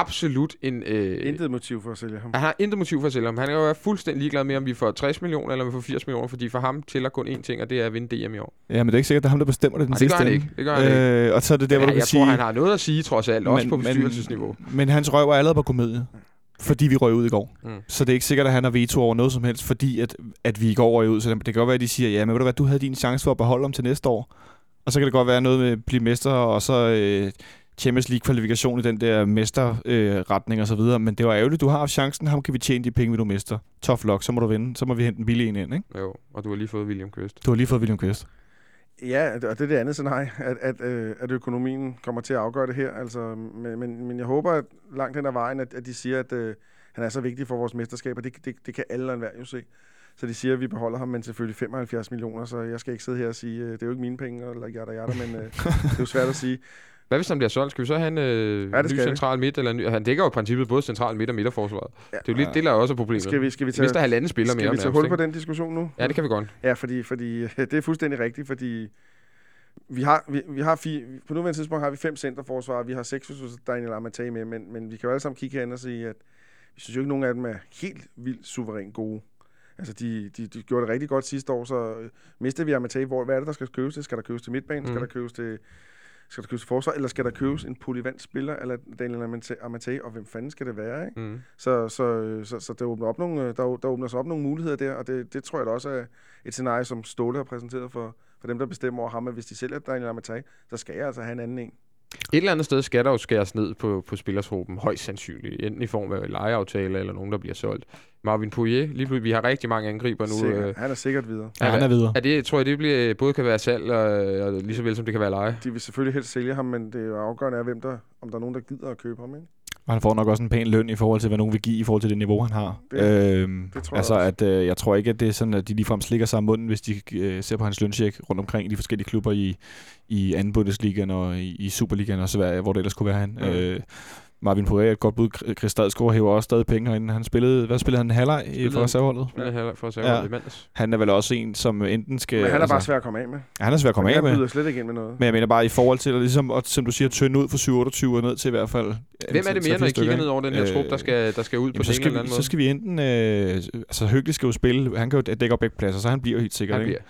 B: absolut en... Øh,
C: Intet motiv for at sælge ham.
B: han har intet motiv for at sælge ham. Han er jo fuldstændig ligeglad med, om vi får 60 millioner eller om vi får 80 millioner, fordi for ham tæller kun én ting, og det er at vinde DM i år.
D: Ja, men det er ikke sikkert, at det er ham, der bestemmer det den
B: det
D: sidste
B: gør han ikke. Det gør han ikke.
D: Øh, og så er det der, hvor du
B: Ja,
D: kan
B: jeg
D: sige...
B: tror, han har noget at sige, trods alt, også på bestyrelsesniveau.
D: Men, men hans røv er allerede på komedie, fordi vi røg ud i går.
B: Mm.
D: Så det er ikke sikkert, at han har veto over noget som helst, fordi at, at vi i går røg ud. Så det kan godt være, at de siger, ja, men ved du hvad, du havde din chance for at beholde ham til næste år. Og så kan det godt være noget med at blive mester, og så øh, Champions League-kvalifikation i den der mesterretning øh, retning og så videre. Men det var ærgerligt, du har haft chancen, ham kan vi tjene de penge, vi du mister. Tough luck, så må du vinde. Så må vi hente en billig en ind, ikke?
B: Jo, og du har lige fået William Quist.
D: Du har lige fået William Quist.
C: Ja, og det er det andet scenarie, at, at, øh, at økonomien kommer til at afgøre det her. Altså, men, men, jeg håber at langt hen ad vejen, at, at de siger, at øh, han er så vigtig for vores mesterskab, og det, det, det kan alle og enhver jo se. Så de siger, at vi beholder ham, men selvfølgelig 75 millioner, så jeg skal ikke sidde her og sige, øh, det er jo ikke mine penge, eller jada jada, men øh, [LAUGHS] det er jo svært at sige.
B: Hvad hvis han bliver solgt? Skal vi så have en øh,
C: Ja, det
B: ny
C: skal
B: central midt? Eller en ny, han dækker jo i princippet både central midt og midterforsvaret.
C: Ja.
B: Det er jo lidt det, der er også er problemet.
C: Skal vi, skal vi
B: Vi mister
C: tage,
B: halvanden spiller
C: skal
B: mere.
C: vi tage hul på den diskussion nu?
B: Ja, det kan vi godt.
C: Ja, fordi, fordi [LAUGHS] det er fuldstændig rigtigt, fordi vi har, vi, vi har fire, på nuværende tidspunkt har vi fem centerforsvar, vi har seks, hvis Daniel Amatei med, men, men vi kan jo alle sammen kigge hen og sige, at vi synes jo ikke, nogen af dem er helt vildt suverænt gode. Altså, de, de, de gjorde det rigtig godt sidste år, så mistede vi Amatei. Hvor, hvad er det, der skal købes til? Skal der købes til midtbanen? Mm. Skal der købes til skal der købes forsvar, eller skal der købes en polyvant spiller, eller Daniel Amate- Amatei, og hvem fanden skal det være, ikke?
B: Mm.
C: Så, så, så, så der, åbner op nogle, der, der åbner sig op nogle muligheder der, og det, det tror jeg da også er et scenarie, som Ståle har præsenteret for, for dem, der bestemmer over ham, at hvis de sælger Daniel Amatei, så skal jeg altså have en anden en.
B: Et eller andet sted skal der jo skæres ned på, på spillertruppen, højst sandsynligt. Enten i form af lejeaftale eller nogen, der bliver solgt. Marvin Poirier, lige pludselig, vi har rigtig mange angriber nu.
C: Sikkert.
B: Øh,
C: Han er sikkert videre.
D: Ja, han er videre.
B: er det, tror jeg, det bliver, både kan være salg, og, og lige så vel som det kan være leje?
C: De vil selvfølgelig helst sælge ham, men det er afgørende af, hvem der, om der er nogen, der gider at købe ham. Ikke?
D: Og han får nok også en pæn løn i forhold til, hvad nogen vil give i forhold til det niveau, han har.
C: Det-
D: øhm,
C: det tror jeg
D: altså,
C: også.
D: at øh, jeg tror ikke, at det er sådan, at de ligefrem slikker sig om munden, hvis de øh, ser på hans løncheck rundt omkring i de forskellige klubber i, i anden Bundesligaen og i, i Superligaen og så hvad, hvor det ellers kunne være han.
C: Mm.
D: Øh, Marvin Poirier er et godt bud. Chris Stadsgaard hæver også stadig penge herinde. Han spillede, hvad spillede han? Halvleg i
B: Spillede
D: for
B: han-
D: reserveholdet?
B: Ja. Her for sige,
D: Ja.
B: ja. i mandags.
D: Han er vel også en, som enten skal...
C: Men han er
D: altså,
C: bare svær at komme af med.
D: Han er svær at komme af
C: han
D: med.
C: byder slet ikke ind med noget.
D: Men jeg mener bare i forhold til, at ligesom, at, som du siger, tynde ud fra 728 og ned til i hvert fald...
B: Hvem er det mere, når I kigger ned over den her trup, der skal, der skal ud på
D: Øh, så, skal
B: eller
D: vi,
B: anden
D: så
B: måde?
D: skal vi enten... Øh, altså, Hyggelig skal jo spille. Han kan jo dække op begge pladser, så han bliver helt sikkert.
B: Han bliver.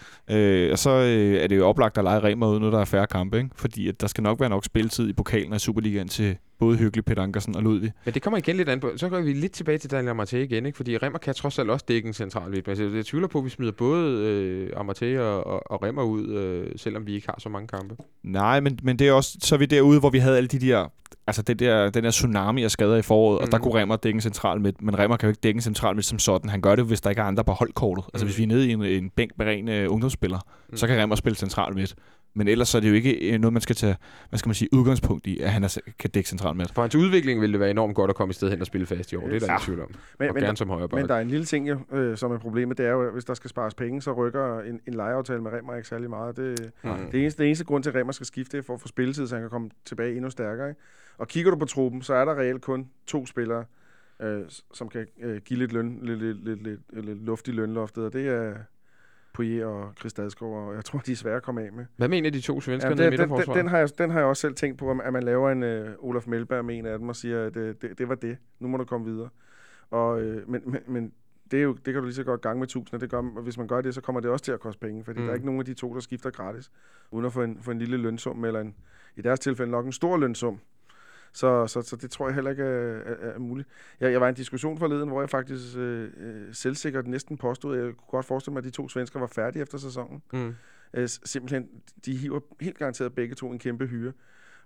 D: Øh, og så øh, er det jo oplagt at lege Remer ud, når der er færre kampe. Ikke? Fordi at der skal nok være nok spilletid i pokalen og i Superligaen til både Hyggelig, Peter Ankersen og Ludvig.
B: Men det kommer igen lidt an på. Så går vi lidt tilbage til Daniel Amartey igen, ikke? fordi Remmer kan trods alt også dække en central midt. Men jeg tvivler på, at vi smider både øh, Amartey og, og, og Remmer ud, øh, selvom vi ikke har så mange kampe.
D: Nej, men, men det er også, så er vi derude, hvor vi havde alle de der, altså det der, den der tsunami af skader i foråret, mm. og der
B: Mhm.
D: kunne Remmer dække en central midt, men Remmer kan jo ikke dække en central midt som sådan. Han gør det, hvis der ikke er andre på holdkortet. Altså
B: Mm.
D: hvis vi er nede i en, en bænk med ren øh, ungdomsspiller,
B: Mm.
D: mm. så kan Remmer spille central midt. Men ellers så er det jo ikke øh, noget, man skal tage, hvad skal man sige, udgangspunkt i, at han er, kan dække centralt med.
B: For hans udvikling ville det være enormt godt at komme i sted hen og spille fast i år. Det er der
C: Ja.
B: ingen tvivl om.
C: Men,
B: Og
C: men,
B: gerne som højre
C: men der er en lille ting, jo, øh, som er problemet, det er jo, at hvis der skal spares penge, så rykker en, en lejeaftale med Remmer ikke særlig meget. Det,
B: Mm.
C: det, eneste, det eneste grund til, at Remmer skal skifte, er for at få spilletid, så han kan komme tilbage endnu stærkere. Ikke? Og kigger du på truppen, så er der reelt kun to spillere, øh, som kan øh, give lidt, løn, lidt, lidt, lidt, lidt, lidt luft i lønloftet, og det er Poirier og Chris Dadskov, og jeg tror, de er svære at komme af med.
B: Hvad mener de to svensker
C: Ja,
B: nede i
C: den, den, den,
B: midterforsvaret?
C: den, har jeg, den har jeg også selv tænkt på, at man laver en øh, Olaf Melberg med en af dem og siger, at øh, det, det var det. Nu må du komme videre. Og, øh, men, men, men det, er jo, det kan du lige så godt gange med tusind, og det gør, og hvis man gør det, så kommer det også til at koste penge, fordi
B: Mm.
C: mm. der er ikke nogen af de to, der skifter gratis, uden at få en, få en lille lønsum, eller en, i deres tilfælde nok en stor lønsum. Så, så, så det tror jeg heller ikke er, er, er muligt. Jeg, jeg var i en diskussion forleden, hvor jeg faktisk øh, øh, selvsikkert næsten påstod, at jeg kunne godt forestille mig, at de to svensker var færdige efter sæsonen.
B: Mm.
C: Øh, simpelthen, de hiver helt garanteret begge to en kæmpe hyre.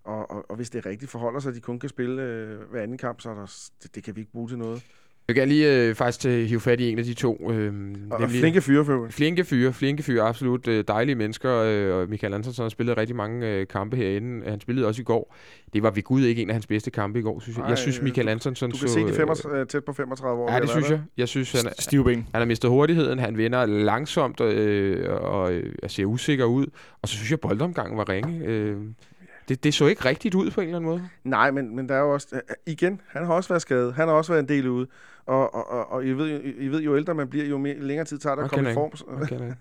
C: Og, og, og hvis det rigtigt forholder sig, at de kun kan spille øh, hver anden kamp, så er der, det, det kan vi ikke bruge til noget.
B: Jeg kan lige øh, faktisk hive fat i en af de to. Øh,
C: Og, og flinke fyre for.
B: Flinke fyre, flinke fyre, absolut øh, dejlige mennesker, øh, og Michael Andersen har spillet rigtig mange øh, kampe herinde. Han spillede også i går. Det var ved Gud ikke en af hans bedste kampe i går, synes jeg.
C: Nej,
B: jeg synes,
C: øh,
B: Michael Andersen
C: Du
B: så...
C: kan se de
B: øh,
C: 35, tæt på 35 år.
B: Ja, det synes jeg. Jeg synes, han, er-
D: Stive ben.
B: han har mistet hurtigheden, han vender langsomt øh, og øh, ser usikker ud. Og så synes jeg, boldomgangen var ringe. Øh, det, det så ikke rigtigt ud på en eller anden måde.
C: Nej, men, men der er jo også... øh, igen, han har også været skadet. Han har også været en del ude. Og, og, og, og I, ved, jo- I ved, jo ældre man bliver, jo mere, længere tid tager det at komme i form.
B: Okay,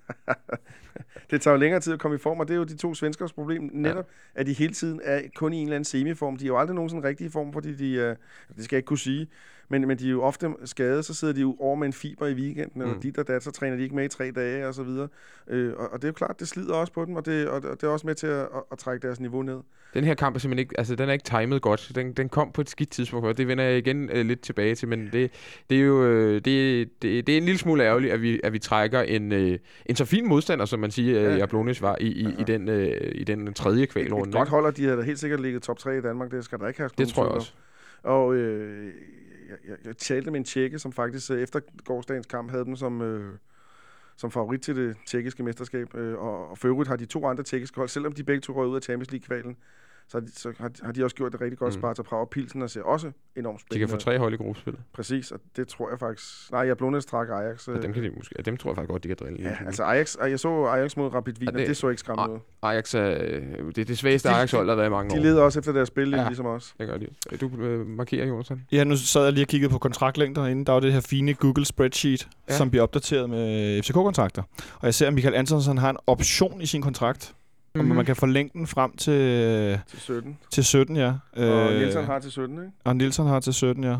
B: [LAUGHS]
C: det tager jo længere tid at komme i form, og det er jo de to svenskers problem. Netop, ja. at de hele tiden er kun i en eller anden semiform. De er jo aldrig nogensinde rigtig i form, fordi de... Øh, det skal jeg ikke kunne sige. Men, men de er jo ofte skadet, så sidder de jo over med en fiber i weekenden, eller
B: Mm.
C: dit og dat, så træner de ikke med i tre dage, og så videre. Øh, og, og det er jo klart, det slider også på dem, og det, og, og det er også med til at, at, at trække deres niveau ned.
B: Den her kamp er simpelthen ikke, altså den er ikke timet godt. Den, den kom på et skidt tidspunkt, og det vender jeg igen øh, lidt tilbage til, men det, det er jo øh, det, det, det er en lille smule ærgerligt, at vi, at vi trækker en, øh, en så fin modstander, som man siger,
C: Ja.
B: øh, Jablonec var i, i, i, den, øh, i den tredje kvalrunde.
C: et godt
B: ikke?
C: hold, og de da helt sikkert ligget top 3 i Danmark, det skal der ikke have
B: Det tror jeg også.
C: Og øh, jeg, jeg, jeg talte med en tjekke, som faktisk efter gårdsdagens kamp havde dem som, øh, som favorit til det tjekkiske mesterskab. Øh, og, og for øvrigt har de to andre tjekkiske hold, selvom de begge to røg ud af Champions League-kvalen, så, har de, så har, de- har de også gjort det rigtig godt.
B: Mm.
C: Sparta Prag og Pilsen og ser også enormt
B: De
C: spændende.
B: kan få tre hold i gruppespillet,
C: Præcis, og det tror jeg faktisk... Nej, jeg blev trak Ajax.
B: og
C: Øh,
B: dem, kan de måske, ja, dem tror jeg faktisk godt, de kan drille.
C: ja, altså Ajax, jeg så Ajax mod Rapid Wien,
B: Ja,
C: ja,
B: det-
C: det, det så ikke skræmmende ud.
B: Ajax er øh, det, er det svageste
C: De-
B: Ajax-hold, der har været i mange
C: De
B: år.
C: leder også efter deres spil,
B: Ja.
C: ja. ligesom os.
B: Det gør de. Du øh, markerer, Jonathan.
D: Ja, nu sad jeg lige og kiggede på kontraktlængder inde. Der var det her fine Google spreadsheet,
B: Ja.
D: ja. som bliver opdateret med FCK-kontrakter. Og jeg ser, at Michael Antonsen har en option i sin kontrakt, mm-hmm.
B: Mhm.
D: og man kan forlænge den frem til,
C: Til 17.
D: til 17, ja.
C: Og
D: Øh,
C: Nielsen har til 17, ikke?
D: og Nielsen har til 17, ja.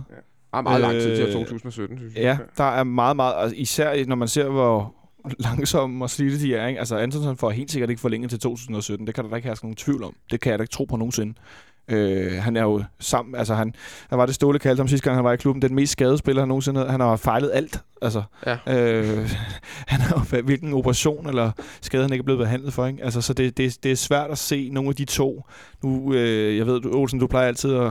B: Ah, meget lang tid til
D: Øh,
B: 2017, synes jeg.
D: Ja, der er meget, meget... Altså, især når man ser, hvor langsomme og slidte de er. Ikke? Altså, Antonsen får helt sikkert ikke forlænget til 2017. Det kan der da ikke have nogen tvivl om. Det kan jeg da ikke tro på nogensinde. Øh, han er jo sammen, altså han, der var det Ståle kaldte ham sidste gang, han var i klubben, den mest skadede spiller, han nogensinde havde. Han har fejlet alt, altså.
B: Ja.
D: Øh, [LAUGHS] han har hvilken operation eller skade han ikke er blevet behandlet for, ikke? Altså, så det, det, det er svært at se nogle af de to. Nu, øh, jeg ved, du, Olsen, du plejer altid at,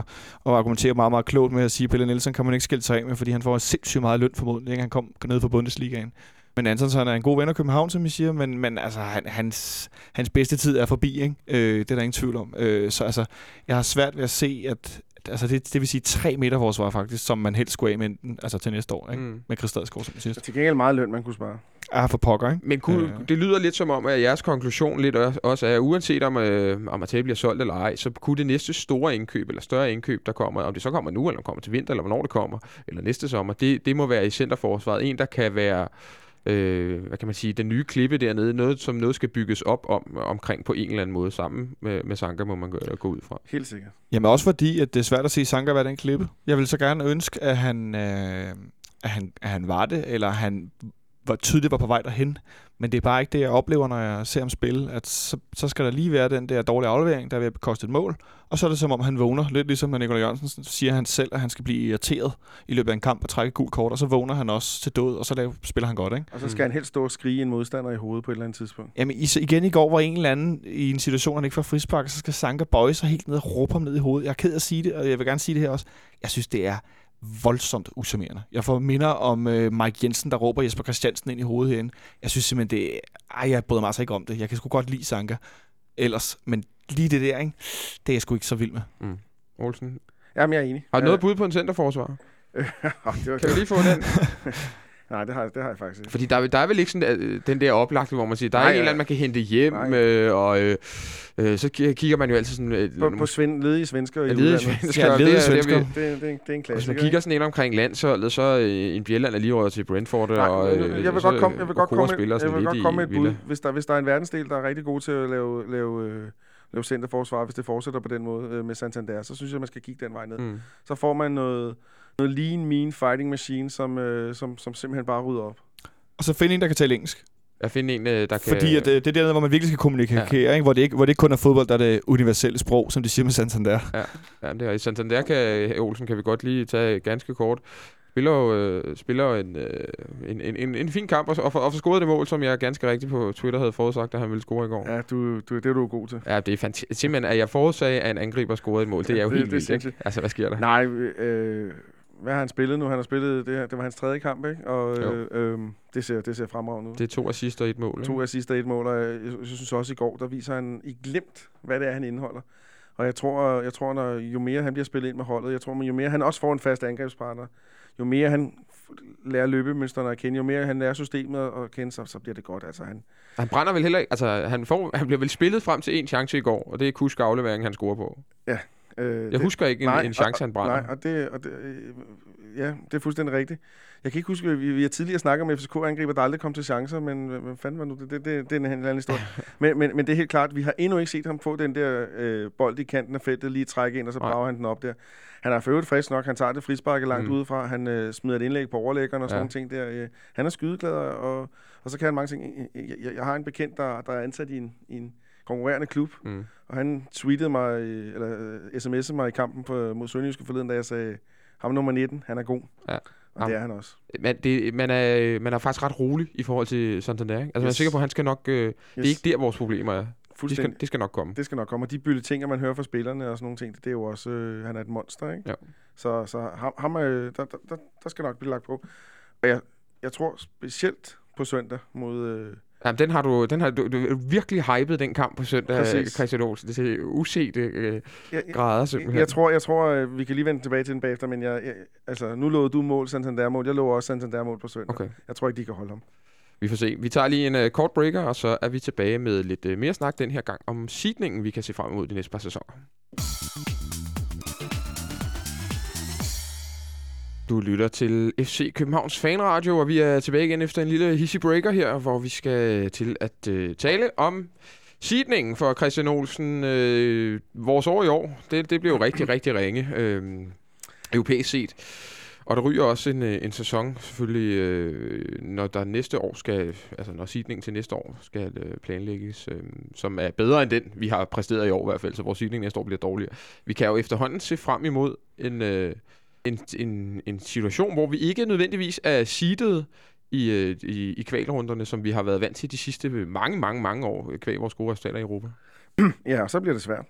D: at argumentere meget, meget klogt med at sige, at Pelle Nielsen kan man ikke skille sig af med, fordi han får sindssygt meget løn formodentlig, ikke? Han kom ned fra Bundesligaen. Men Antonsen er en god ven af København, som I siger, men, men altså, han, hans, hans bedste tid er forbi, ikke? Øh, det er der ingen tvivl om. Øh, så altså, jeg har svært ved at se, at altså, det, det vil sige tre meter forsvar faktisk, som man helst skulle af med altså til næste år, ikke?
B: Mm.
D: Med Chris Stadsgaard, som sidst.
C: Til gengæld meget løn, man kunne spare.
D: Er for pokker, ikke?
B: Men kunne,
D: Øh.
B: det lyder lidt som om, at jeres konklusion lidt også- er, at uanset om, øh, om Matej bliver solgt eller ej, så kunne det næste store indkøb, eller større indkøb, der kommer, om det så kommer nu, eller om det kommer til vinter, eller hvornår det kommer, eller næste sommer, det, det må være i centerforsvaret. En, der kan være, øh, hvad kan man sige, den nye klippe dernede, noget, som noget skal bygges op om, omkring på en eller anden måde sammen med, med Sanka, må man gå, gå ud fra.
C: Helt sikkert.
D: Jamen også fordi, at det er svært at se Sanka være den klippe. Jeg vil så gerne ønske, at han, øh, at han, at han var det, eller han var tydeligt var på vej derhen. Men det er bare ikke det, jeg oplever, når jeg ser ham spille. At så, så skal der lige være den der dårlige aflevering, der er at koste et mål. Og så er det som om, han vågner. Lidt ligesom når Nikolaj Jørgensen siger han selv, at han skal blive irriteret i løbet af en kamp og trække et gult kort. Og så vågner han også til død, og så laver, spiller han godt, ikke?
C: Og så skal han helst stå og skrige en modstander i hovedet på et eller andet tidspunkt.
D: Jamen igen i går var en eller anden i en situation, han ikke får frispark, så skal Sanka bøje sig helt ned og råbe ham ned i hovedet. Jeg er ked af at sige det, og jeg vil gerne sige det her også. Jeg synes, det er voldsomt usammerende. Jeg får minder om øh, Mike Jensen, der råber Jesper Christiansen ind i hovedet herinde. Jeg synes simpelthen, det Ej, jeg bryder mig altså ikke om det. Jeg kan sgu godt lide Sanka. ellers. Men lige det der, ikke? det er jeg sgu ikke så vild med.
B: Olsen.
C: Jamen, jeg er enig.
B: Har du noget bud på en centerforsvar? [LAUGHS]
C: det var,
B: Kan vi lige få den? [LAUGHS]
C: Nej, det har, jeg- det har jeg faktisk ikke.
B: Fordi der, er- der er vel ikke sådan, øh, den der oplagte, hvor man siger, der er ikke en eller
C: ja.
B: anden, man kan hente hjem,
C: Nej.
B: øh, og øh, øh, så ki- kigger man jo altid sådan... Øh,
C: På, på svend, ledige svensker i
B: Ja, ledige
C: udlandet.
B: svensker.
D: Ja, ledige
B: det er- det er
D: svensker.
C: Det, er- det, en- det er en
B: Og hvis man
C: klassiker.
B: kigger sådan ind omkring landsholdet, så øh, en Bjelland er lige røget til Brentford,
C: Nej,
B: og
C: jeg,
B: øh,
C: jeg vil
B: så,
C: godt komme, jeg vil godt komme, jeg vil godt komme med et bud. Hvis der, hvis der er en verdensdel, der er rigtig god til at lave, lave, øh, lave centerforsvar, hvis det fortsætter på den måde øh, med Santander, så synes jeg, man skal kigge den vej ned.
B: Mm.
C: Så får man noget, noget lean, mean fighting machine, som, øh, som, som simpelthen bare rydder op.
D: Og så finde en, der kan tale engelsk.
B: At finde en, øh, der kan...
D: Fordi at, øh, det er der, hvor man virkelig skal kommunikere, ja. ikke? Hvor, det ikke, hvor det ikke kun er fodbold, der er det universelle sprog, som de siger med Santander.
B: Ja, det er i Santander kan, Olsen kan vi godt lige tage ganske kort. Spiller jo, øh, spiller en, øh, en, en, en, en fin kamp, og, og, og for scoret det mål, som jeg ganske rigtigt på Twitter havde forudsagt, at han ville score i går. Ja,
C: du, du, det er du god til.
B: ja det er fantastisk. Simpelthen, at jeg forudsagde, at en angriber scorede et mål, det er jo
C: det-
B: helt
C: det
B: vildt, ikke? Altså, hvad sker der?
C: Nej, øh, hvad har han spillet nu? Han har spillet, det, her, det var hans tredje kamp, ikke? Og øh, øh, det, ser, det ser fremragende ud.
B: Det er to assist og et mål,
C: To
B: ikke?
C: assist og et mål, og jeg, jeg synes også i går, der viser han i glemt, hvad det er, han indeholder. Og jeg tror, jeg tror når, jo mere han bliver spillet ind med holdet, jeg tror, men jo mere han også får en fast angrebspartner, jo mere han lærer løbemønsterne at kende, jo mere han lærer systemet at kende, så, så bliver det godt. Altså, han,
B: Han brænder vel heller ikke... Altså, han, får, han bliver vel spillet frem til en chance i går, og det er kusk afleveringen, han scorer på.
C: øh,
B: Jeg
C: det,
B: husker ikke en, en chance,
C: og,
B: han brænder.
C: Nej, og det, og det, øh, ja, det er fuldstændig rigtigt. Jeg kan ikke huske, vi, vi har tidligere snakket om FCK-angriber, der aldrig kom til chancer, men hvad fanden var nu det? Det, det, det er en helt anden historie. [LAUGHS] men, men, men det er helt klart, vi har endnu ikke set ham få den der øh, bold i kanten af feltet, lige trække ind, og så
B: Nej.
C: brager han den op der. Han er for øvrigt frisk nok, han tager det frisparke langt
B: Mm.
C: udefra, han øh, smider et indlæg på overlæggeren og sådan
B: Ja.
C: nogle ting der. Øh, han er skydeglad, og, og så kan han mange ting. Jeg, jeg, jeg har en bekendt, der, der er ansat i en, i en konkurrerende klub,
B: Mm.
C: og han tweetede mig, øh, eller øh, sms'ede mig i kampen på, mod Sønderjyske forleden, da jeg sagde, ham nummer 19, han er god.
B: Ja.
C: Og
B: Ham.
C: det er han også.
B: Man, det, man, er, man er faktisk ret rolig i forhold til Santander, ikke? Altså, man er
C: Yes.
B: sikker på, at han skal nok... Øh, yes. Det er ikke der, vores problemer er. De skal,
C: Fuldstændig.
B: det skal nok komme.
C: Det skal nok komme. Og de bylletinger, man hører fra spillerne og sådan nogle ting, det er jo også, øh, han er et monster, ikke?
B: Ja.
C: Så, så ham, ham er, der, der, der, der skal nok blive lagt på. Og jeg, jeg tror specielt på søndag mod... Øh,
B: Jamen, den har du, den har du, du virkelig hypet den kamp på søndag,
C: Præcis.
B: Christian Olsen. Det er usete øh,
C: jeg, jeg,
B: grader
C: jeg,
B: simpelthen.
C: jeg tror, jeg tror øh, vi kan lige vende tilbage til den bagefter, men jeg, jeg, altså, nu lovede du mål, Santander-mål. Jeg lover også Santander-mål på søndag.
B: Okay,
C: Jeg tror ikke, de kan holde ham
B: vi får se. Vi tager lige en uh, kort breaker, og så er vi tilbage med lidt uh, mere snak den her gang om sidningen, vi kan se frem mod de næste par sæsoner. Du lytter til FC Københavns Fanradio, og vi er tilbage igen efter en lille hissy breaker her, hvor vi skal til at uh, tale om sidningen for Christian Olsen. Uh, vores år i år, det, det blev jo rigtig, rigtig ringe, uh, europæisk set. Og der ryger også en, øh, en sæson, selvfølgelig, øh, når der næste år skal, altså når sidningen til næste år skal øh, planlægges, øh, som er bedre end den, vi har præsteret i år i hvert fald, så vores sidning næste år bliver dårligere. Vi kan jo efterhånden se frem imod en, øh, en, en, en situation, hvor vi ikke nødvendigvis er seedet i, øh, i, i kvalrunderne, som vi har været vant til de sidste mange, mange, mange år, øh, kvæg vores gode resultater i Europa.
C: Ja, og så bliver det svært.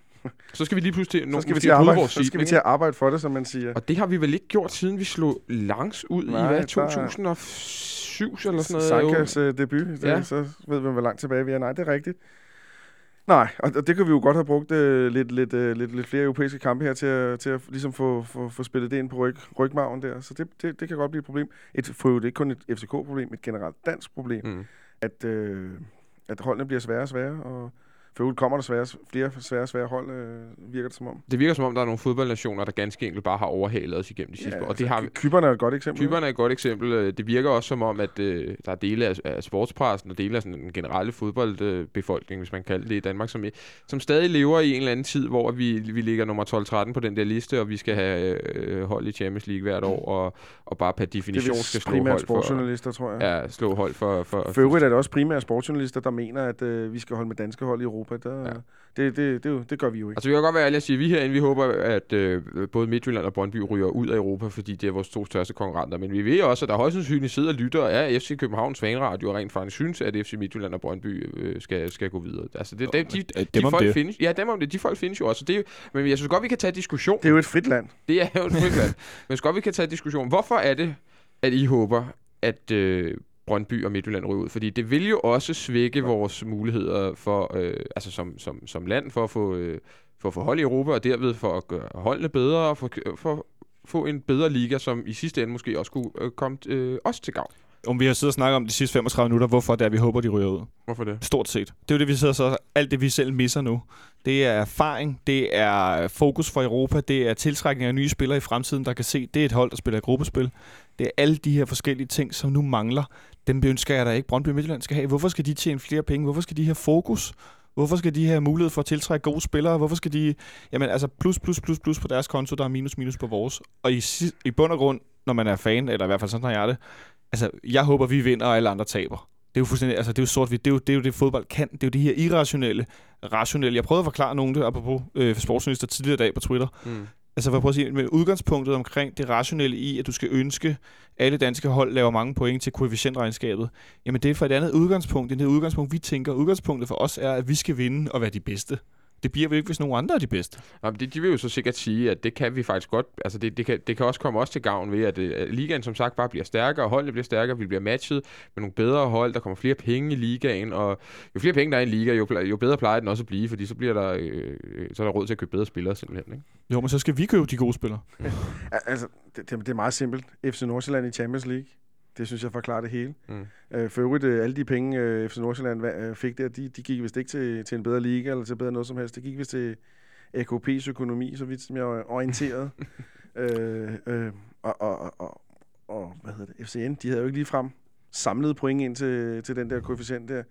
B: Så skal vi lige pludselig nå,
C: Så skal, vi til at arbejde,
B: vores
C: så skal vi til at arbejde for det, som man siger.
B: Og det har vi vel ikke gjort, siden vi slog langs ud
C: Nej,
B: i hvad,
C: der-
B: 2007 eller sådan noget?
C: Sankas øh, debut, det,
B: Ja.
C: så ved vi, hvor langt tilbage vi er. Nej, det er rigtigt. Nej, og, og det kan vi jo godt have brugt øh, lidt, lidt, øh, lidt, lidt flere europæiske kampe her til at, til at ligesom få, få, få spillet det ind på ryg, rygmagen der. Så det, det, det kan godt blive et problem. Et, for det er ikke kun et FCK-problem, et generelt dansk problem. Mm. at, øh, at holdene bliver sværere og sværere, og for kommer der svære, flere svære svære hold, øh, virker det som om.
B: Det virker som om, der er nogle fodboldnationer, der ganske enkelt bare har overhalet os igennem de sidste år. Og det har vi.
C: Kyberne er et godt eksempel.
B: Kyberne er et godt eksempel. Øh, Det virker også som om, at øh, der er dele af, af sportspressen og dele af sådan den generelle fodboldbefolkning, hvis man kalder det i Danmark, som, som stadig lever i en eller anden tid, hvor vi, vi ligger nummer 12-13 på den der liste, og vi skal have øh, hold i Champions League hvert år, og, og bare per
C: det er
B: definition skal slå hold for,
C: sportsjournalister, tror jeg.
B: ja, slå hold for, for,
C: For øvrigt er det også primært sportsjournalister, der mener, at øh, vi skal holde med danske hold i Europa. Der,
B: Ja.
C: det, det, det, er jo- det gør vi jo ikke.
B: Altså, vi kan godt være ærlige at sige, at vi herinde, vi håber, at øh, både Midtjylland og Brøndby ryger ud af Europa, fordi det er vores to største konkurrenter. Men vi ved også, at der højst sandsynligt sidder og lytter af FC Københavns fanradio, og rent faktisk synes, at FC Midtjylland og Brøndby øh, skal, skal gå videre. Altså, det, det, de, de
D: dem om
B: folk
D: det.
B: findes, ja, dem om det. De folk findes jo også. Det er, men jeg synes godt, vi kan tage diskussion.
C: Det er jo et frit land.
B: Det er jo et friland. Men jeg synes godt, vi kan tage diskussion. Hvorfor er det, at I håber, at, øh, Brøndby og Midtjylland ryger ud. Fordi det vil jo også svække vores muligheder for, øh, altså som, som, som land for at få, øh, for at få hold i Europa, og derved for at gøre holdene bedre, og for, for få en bedre liga, som i sidste ende måske også kunne øh, komme øh, os til gavn.
D: Om vi har siddet og snakket om de sidste 35 minutter, hvorfor det er, vi håber, de ryger ud.
B: Hvorfor det?
D: Stort set. Det er jo det, vi sidder så... Alt det, vi selv misser nu. Det er erfaring, det er fokus for Europa, det er tiltrækning af nye spillere i fremtiden, der kan se, det er et hold, der spiller gruppespil. Det er alle de her forskellige ting, som nu mangler. Dem ønsker jeg da ikke, Brøndby Midtjylland skal have. Hvorfor skal de tjene flere penge? Hvorfor skal de have fokus? Hvorfor skal de have mulighed for at tiltrække gode spillere? Hvorfor skal de... Jamen altså plus, plus, plus, plus på deres konto, der er minus, minus på vores. Og i, i bund og grund, når man er fan, eller i hvert fald sådan har jeg det, altså jeg håber, vi vinder, og alle andre taber. Det er jo fuldstændig, altså det er jo sort det er jo, det er jo det, fodbold kan. Det er jo det her irrationelle, rationelle. Jeg prøvede at forklare nogen det, apropos øh, sportsminister tidligere i dag på Twitter. Mm. Altså for at prøve at sige, med udgangspunktet omkring det rationelle i, at du skal ønske, alle danske hold laver mange point til koefficientregnskabet, jamen det er for et andet udgangspunkt. end det udgangspunkt, vi tænker. Udgangspunktet for os er, at vi skal vinde og være de bedste. Det bliver vi ikke, hvis nogen andre er de bedste.
B: Jamen, det, de vil jo så sikkert sige, at det kan vi faktisk godt. Altså, det, det, kan, det kan også komme os til gavn ved, at, at ligaen som sagt bare bliver stærkere, og holdene bliver stærkere, vi bliver matchet med nogle bedre hold, der kommer flere penge i ligaen, og jo flere penge der er i en liga, jo, jo bedre plejer den også at blive, fordi så bliver der, øh, så er der råd til at købe bedre spillere simpelthen. Ikke?
D: Jo, men så skal vi købe de gode spillere. [LAUGHS]
C: altså, det, det, det er meget simpelt. FC Nordsjælland i Champions League. Det synes jeg forklarer det hele. Mm. Øh, for øvrigt, øh, alle de penge, øh, FC Nordsjælland øh, fik der, de, de gik vist ikke til, til en bedre liga, eller til bedre noget som helst. Det gik vist til AKP's økonomi, så vidt som jeg er orienteret. [LAUGHS] øh, øh, og, og, og, og, hvad hedder det, FCN, de havde jo ikke lige frem samlet point ind til, til den der koefficient der.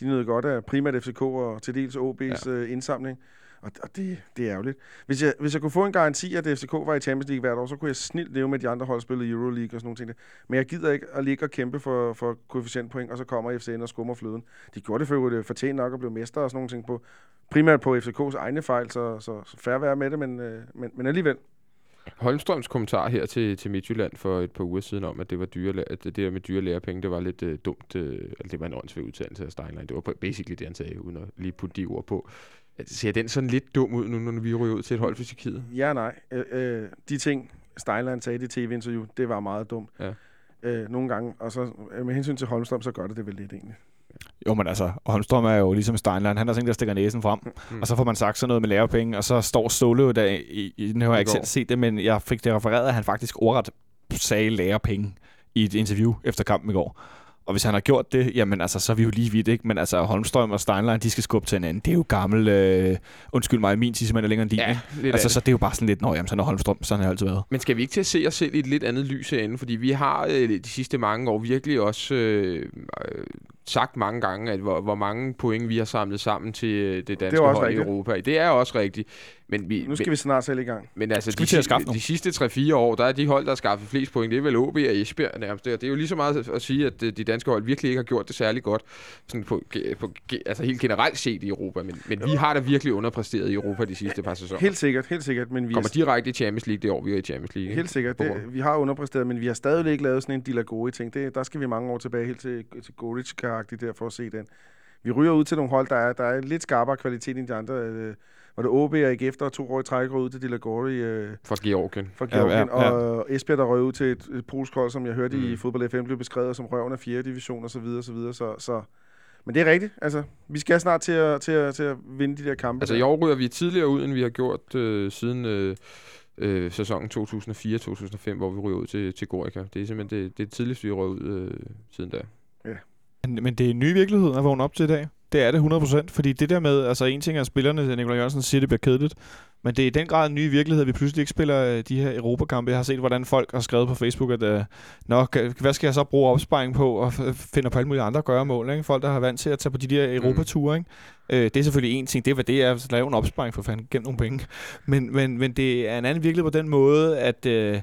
C: De nød godt af primært FCK og til dels OB's ja. øh, indsamling. Og, og det, det er ærgerligt. Hvis jeg, hvis jeg kunne få en garanti, at FCK var i Champions League hvert år, så kunne jeg snilt leve med de andre hold spillet Euroleague og sådan nogle ting. Der. Men jeg gider ikke at ligge og kæmpe for, for koefficientpoint, og så kommer FCN og skummer fløden. De gjorde det for det øh, fortjent nok at blive mester og sådan nogle ting på. Primært på FCK's egne fejl, så, så, så færre være med det, men, øh, men, men alligevel.
B: Holmstrøms kommentar her til, til Midtjylland for et par uger siden om, at det var dyre, at det der med dyre lærepenge, det var lidt uh, dumt. Uh, altså det var en åndsvær udtalelse af Steinlein. Det var basically det, han sagde, uden at lige putte de ord på. Ser den sådan lidt dum ud nu, når vi ryger ud til et hold for Tjekkiet?
C: Ja, nej. Øh, øh, de ting, Steinlein sagde i det tv-interview, det var meget dumt. Ja. Øh, nogle gange. Og så med hensyn til Holmstrøm, så gør det det vel lidt egentlig.
D: Jo, men altså, Holmstrøm er jo ligesom Steinlein. Han er sådan der stikker næsen frem. Mm. Og så får man sagt sådan noget med lærepenge, og så står Ståle der i, i nu har jeg ikke selv set det, men jeg fik det refereret, at han faktisk ordret sagde lærepenge i et interview efter kampen i går. Og hvis han har gjort det, jamen altså, så er vi jo lige vidt, ikke? Men altså, Holmstrøm og Steinlein, de skal skubbe til hinanden. Det er jo gammel, øh, undskyld mig, min tissemand er længere end din, ja, Altså, så det er jo bare sådan lidt, nå, jamen, sådan er Holmstrøm, sådan har altid været.
B: Men skal vi ikke til at se os selv i et lidt andet lys herinde? Fordi vi har øh, de sidste mange år virkelig også øh, sagt mange gange, at hvor, hvor mange point vi har samlet sammen til øh, det danske det hold rigtigt. i Europa. Det er også rigtigt. Men vi,
C: nu skal
B: men,
C: vi snart selv i gang.
B: Men altså, de, de, de sidste 3-4 år, der er de hold, der har skaffet flest point. Det er vel OB og Esbjerg nærmest. Det er jo lige så meget at sige, at øh, de danske hold virkelig ikke har gjort det særlig godt. Sådan på, på, altså helt generelt set i Europa. Men, men vi har da virkelig underpræsteret i Europa de sidste par sæsoner.
C: Helt sikkert, helt sikkert. Men vi
B: Kommer direkte i Champions League det år, vi er i Champions League.
C: Helt sikkert. Det, vi har underpræsteret, men vi har stadig ikke lavet sådan en Dilagori ting. Det, der skal vi mange år tilbage helt til, til goric der for at se den. Vi ryger ud til nogle hold, der er, der er lidt skarpere kvalitet end de andre. Øh, var det OB og ikke efter to år i træk ud til Dilagori. Øh,
B: fra Georgien.
C: Fra Georgien. Ja, ja, ja. Og Esbjerg, der røg ud til et, et polsk hold, som jeg hørte mm. i Fodbold FM, blev beskrevet som røven af 4. division og så videre, så videre. Så, så men det er rigtigt. Altså, vi skal snart til at, til at, til at vinde de der kampe.
B: Altså, i år ryger vi tidligere ud, end vi har gjort øh, siden øh, øh, sæsonen 2004-2005, hvor vi ryger ud til, til Gorica. Det er simpelthen det, det tidligste, vi røg ud øh, siden da.
D: Ja. Men, men det er en ny virkelighed at vågne op til i dag. Det er det 100%, fordi det der med, altså en ting er spillerne, Nikolaj Jørgensen siger, det bliver kedeligt, men det er i den grad en ny virkelighed, at vi pludselig ikke spiller øh, de her Europakampe. Jeg har set, hvordan folk har skrevet på Facebook, at uh, Nå, hvad skal jeg så bruge opsparing på, og finder på alle mulige andre gøremål. Ikke? Folk, der har vant til at tage på de der mm. Europature. Ikke? Uh, det er selvfølgelig en ting, det er, hvad det er, at lave en opsparing for fanden gennem nogle penge. Men, men, men det er en anden virkelighed på den måde, at... Uh,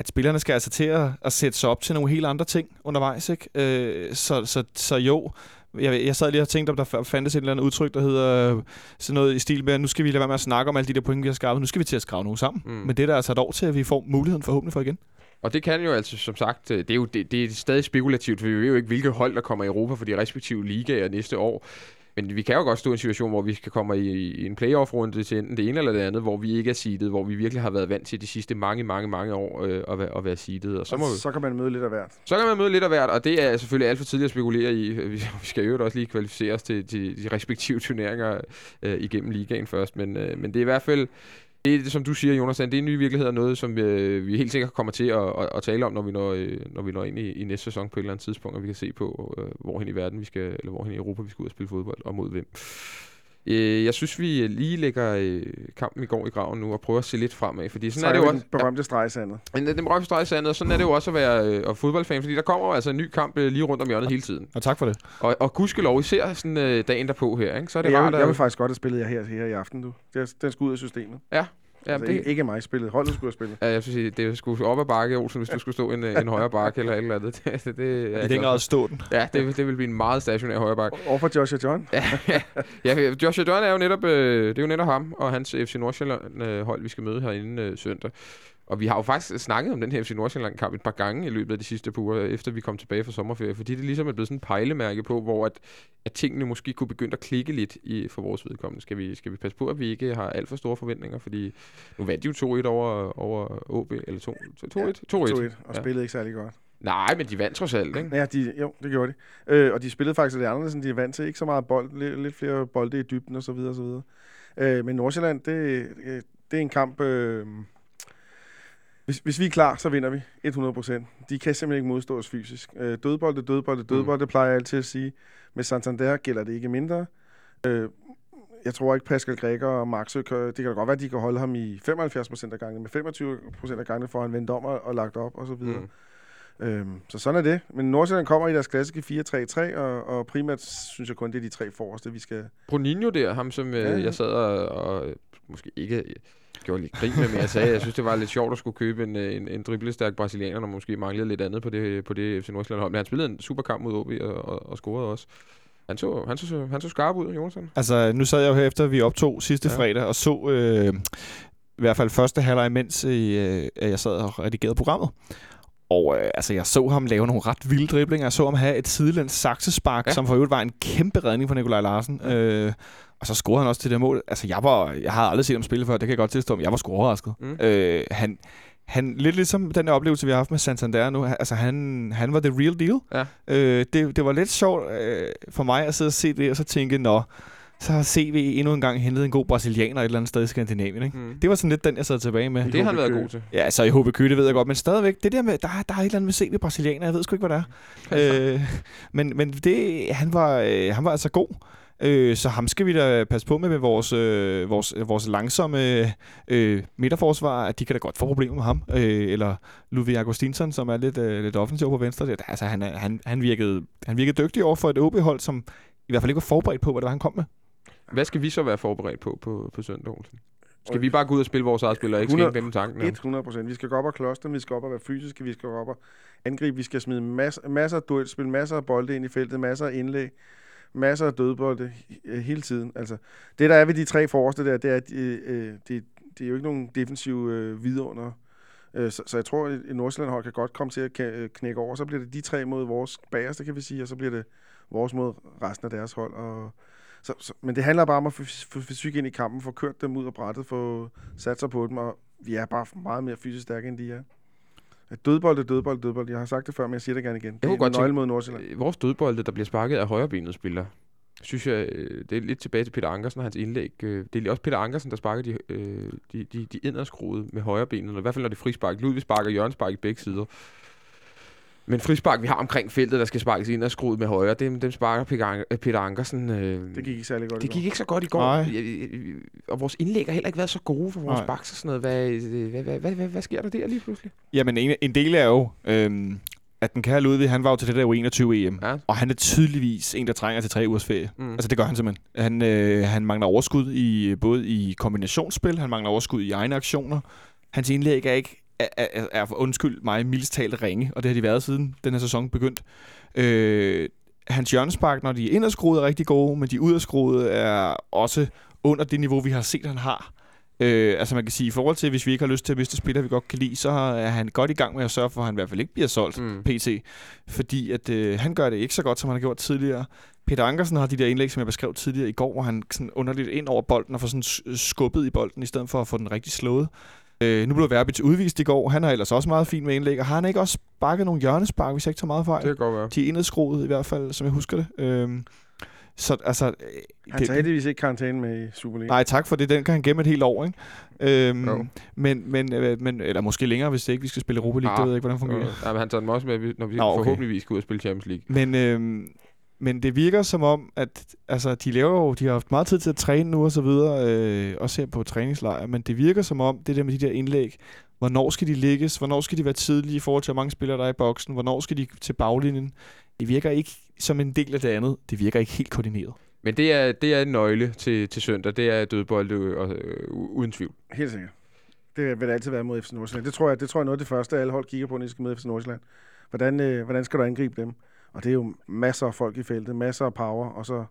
D: at spillerne skal altså til at, at sætte sig op til nogle helt andre ting undervejs. Ikke? Øh, så, så, så jo, jeg, jeg sad lige og tænkte, om der fandtes et eller andet udtryk, der hedder øh, sådan noget i stil med, at nu skal vi lade være med at snakke om alle de der point, vi har skaffet. Nu skal vi til at skrave nogle sammen. Mm. Men det er der altså et år til, at vi får muligheden forhåbentlig for igen.
B: Og det kan jo altså, som sagt, øh, det er jo det, det er stadig spekulativt, for vi ved jo ikke, hvilke hold, der kommer i Europa for de respektive ligaer næste år. Men vi kan jo godt stå i en situation, hvor vi kan komme i, i en playoff-runde til enten det ene eller det andet, hvor vi ikke er seedet, hvor vi virkelig har været vant til de sidste mange, mange, mange år øh, at, være, at være seedet. Og så, må,
C: så kan man møde lidt af hvert.
B: så kan man møde lidt af hvert, og det er selvfølgelig alt for tidligt at spekulere i. Vi vi skal jo også lige kvalificere os til, til de respektive turneringer øh, igennem ligaen først, men, øh, men det er i hvert fald det, er, som du siger, Jonas, det er en ny virkelighed og noget, som øh, vi helt sikkert kommer til at, at, at tale om, når vi når, øh, når vi når ind i, i næste sæson på et eller andet tidspunkt, og vi kan se på, øh, hvorhen i verden vi skal, eller hvorhen i Europa vi skal ud og spille fodbold, og mod hvem. Øh, jeg synes, vi lige lægger øh, kampen i går i graven nu og prøver at se lidt fremad, fordi sådan
C: Så
B: er det jo
C: den
B: også.
C: berømte stregsandet.
B: Ja, den berømte streg i sandet, og sådan er det jo også at være øh, og fodboldfan, fordi der kommer jo altså en ny kamp øh, lige rundt om hjørnet hele tiden.
D: Og tak for det.
B: Og, og gudskelov, især sådan øh, dagen derpå her, ikke? så er det
C: Jeg,
B: rart
C: vil, jeg vil faktisk godt have spillet jer her, her i aften, du. Det, den skulle ud af systemet.
B: Ja,
C: Ja, altså,
B: det,
C: ikke, ikke mig spillet. Holdet skulle have spillet.
B: Ja, jeg vil sige, det skulle op ad bakke, Olsen, hvis du skulle stå en, øh, en højre bakke eller et eller andet. [LAUGHS] Det, det, det er
D: I den grad
B: for.
D: stå den.
B: Ja, det, det vil blive en meget stationær højre bakke.
C: Overfor Joshua John.
B: Ja, Joshua Dunn er jo netop, øh, det er jo netop ham og hans FC Nordsjælland øh, hold, vi skal møde herinde øh, søndag. Og vi har jo faktisk snakket om den her FC Nordsjælland kamp et par gange i løbet af de sidste par uger, efter vi kom tilbage fra sommerferie, fordi det ligesom er blevet sådan en pejlemærke på, hvor at, at tingene måske kunne begynde at klikke lidt i, for vores vedkommende. Skal vi, skal vi passe på, at vi ikke har alt for store forventninger, fordi nu vandt de jo 2-1 over, over OB, eller 2-1? 2-1? 2-1.
C: 2-1, og
B: Ja.
C: spillede ikke særlig godt.
B: Nej, men de vandt trods alt, ikke?
C: Ja, de, jo, det gjorde de. Øh, og de spillede faktisk lidt anderledes, end de vant til. Ikke så meget bold, lidt, lidt flere bolde i dybden og så videre og så videre. Øh, men Nordsjælland, det, øh, det er en kamp... Øh, hvis, hvis vi er klar, så vinder vi 100 procent. De kan simpelthen ikke modstå os fysisk. Øh, dødbolde, dødbolde, dødbolde, mm. det plejer jeg altid at sige. Med Santander gælder det ikke mindre. Øh, jeg tror ikke, Pascal Græker og Maxø, det kan da godt være, at de kan holde ham i 75 procent af gangene, men 25 procent af gangene får han vendt om og, og lagt op og så videre.
B: Mm.
C: Øhm, så sådan er det. Men Nordsjælland kommer i deres klassiske 4-3-3, og, og primært synes jeg kun, det er de tre forreste, vi skal...
B: Bruninho der, ham som øh,
C: Ja, ja.
B: jeg sad og, og måske ikke gjorde lidt grin med, men jeg sagde, jeg synes, det var lidt sjovt at skulle købe en, øh, en, en driblestærk brasilianer, når man måske manglede lidt andet på det, på det FC Nordsjælland hold. Men han spillede en super kamp mod OB og, og, og scorede også. Han så, han, så, han så skarp ud, Jonathan.
D: Altså, nu sad jeg jo her efter, vi optog sidste
B: Ja.
D: ja. fredag, og så øh, i hvert fald første halvleg, mens øh, jeg sad og redigerede programmet. Og øh, altså, jeg så ham lave nogle ret vilde driblinger. Jeg så ham have et sidelæns saksespark,
B: Ja.
D: ja. som for øvrigt var en kæmpe redning for Nikolaj Larsen. Øh, og så scorede han også til det mål. Altså, jeg, var, jeg havde aldrig set ham spille før, det kan jeg godt tilstå, men jeg var sgu overrasket.
B: Mm.
D: Øh, han, han, lidt ligesom den der oplevelse, vi har haft med Santander nu. Altså, han, han var the real deal.
B: Ja.
D: Øh, det, det var lidt sjovt øh, for mig at sidde og se det, og så tænke, nå, så har CV endnu en gang hentet en god brasilianer et eller andet sted i Skandinavien. Ikke?
B: Mm.
D: Det var sådan lidt den, jeg sad tilbage med.
B: Det har han været god til.
D: Ja, så i HB Køge, det ved jeg godt, men stadigvæk, det der med, der, er- der er et eller andet med CV brasilianer, jeg ved sgu ikke, hvad det er. øh, men men det, han, var, øh, han var altså god. Øh, så ham skal vi da passe på med med vores, øh, vores, vores langsomme øh, midterforsvar, at de kan da godt få problemer med ham. Øh, eller Ludvig Augustinsson, som er lidt, øh, lidt offensiv på venstre. Det, altså, han, er- han, han, virkede, han virkede dygtig over for et OB-hold, som i hvert fald ikke var forberedt på, hvad det var, han kom med.
B: Hvad skal vi så være forberedt på på, på søndag, Olsen? Skal vi bare gå ud og spille vores eget spil, og ikke
C: 100
B: skænke dem tanken? her?
C: 100 procent. Vi skal gå op og kloste dem, vi skal op og være fysiske, vi skal gå op og angribe, vi skal smide masser, masser af duelspil, masser af bolde ind i feltet, masser af indlæg, masser af dødbolde øh, hele tiden. Altså, det der er ved de tre forreste der, det er, at de, øh, det, det er jo ikke nogen defensive øh, vidunder. Øh, så, så jeg tror, at et Nordsjælland-hold kan godt komme til at øh, knække over. Så bliver det de tre mod vores bagerste, kan vi sige, og så bliver det vores mod resten af deres hold. Og, så, så, men det handler bare om at få få fysik ind i kampen, få kørt dem ud af brættet, få sat sig på dem, og vi er bare meget mere fysisk stærke, end de er. Dødbold er dødbold, dødbold. Jeg har sagt det før, men jeg siger det gerne igen. Det
B: kunne
C: er
B: godt
C: nøgle mod Nordsjælland.
B: Øh, Vores dødbolde, der bliver sparket af højrebenet spiller, synes jeg, øh, det er lidt tilbage til Peter Ankersen og hans indlæg. Øh, Det er også Peter Ankersen, der sparker de, de, de, de inderskruede med højrebenet, i hvert fald når det er frispark. Ludvig sparker Jørgen spark i begge sider. Men frispark, vi har omkring feltet, der skal sparkes inderskruet med højre, dem, dem sparker Peter, øh, Peter Ankersen. Øh,
C: Det gik ikke særlig godt. i
B: det gik ikke så godt i går.
D: Nej.
B: Ja, ja, Og vores indlæg har heller ikke været så gode for vores
D: Nej.
B: baks og sådan noget. Hvad, øh, hvad, hvad, hvad, hvad, hvad sker der der lige pludselig?
D: Jamen, en, en del er jo, øhm, at den kære Ludvig, han var jo til det der U21-EM.
B: Ja.
D: Og han er tydeligvis en, der trænger til tre ugers ferie.
B: Mm.
D: Altså, det gør han simpelthen. Han, øh, han mangler overskud i både i kombinationsspil, han mangler overskud i egne aktioner. Hans indlæg er ikke, er, er, er undskyld mig, mildest talt ringe, og det har de været siden den her sæson begyndt. Øh, hans hjørnespark, når de er inderskruede, er rigtig gode, men de uderskruede er også under det niveau, vi har set, han har. Øh, altså man kan sige, i forhold til, hvis vi ikke har lyst til at miste spillere, vi godt kan lide, så er han godt i gang med at sørge for, at han i hvert fald ikke bliver solgt.
B: Mm.
D: PT, fordi at øh, han gør det ikke så godt, som han har gjort tidligere. Peter Ankersen har de der indlæg, som jeg beskrev tidligere i går, hvor han sådan underligt ind over bolden og får sådan skubbet i bolden, i stedet for at få den rigtig slået. Øh, nu blev Verbitz udvist i går. Han har ellers også meget fint med indlæg. Og har han ikke også sparket nogle hjørnespark, hvis jeg ikke tager meget fejl?
B: Det kan godt være.
D: De er indadskruet i hvert fald, som jeg husker det. Øhm, så altså... øh,
C: Han
D: det-
C: tager heldigvis ikke karantæne med i Superliga.
D: Nej, tak for det. Den kan han gemme et helt år, ikke? Øhm,
B: Jo.
D: men, men, øh, men, eller måske længere, hvis det ikke vi skal spille Europa League. det
B: Ah,
D: ved jeg ikke, hvordan det fungerer.
B: Ja, men han tager dem også med, når vi
D: Nå, okay.
B: forhåbentligvis skal ud og spille Champions League.
D: Men, øhm, men det virker som om, at altså, de laver jo, de har haft meget tid til at træne nu og så videre, øh, også her på træningslejr, men det virker som om, det der med de der indlæg, hvornår skal de ligges, hvornår skal de være tidlige i forhold til, hvor mange spillere der er i boksen, hvornår skal de til baglinjen, det virker ikke som en del af det andet, det virker ikke helt koordineret.
B: Men det er, det er en nøgle til, til søndag. Det er dødbold øh, øh, uden tvivl.
C: Helt sikkert. Det vil det altid være mod FC Nordsjælland. Det tror jeg, det tror jeg er noget af det første, alle hold kigger på, når de skal møde FC Nordsjælland. Hvordan, øh, hvordan skal du angribe dem? Og det er jo masser af folk i feltet, masser af power, og så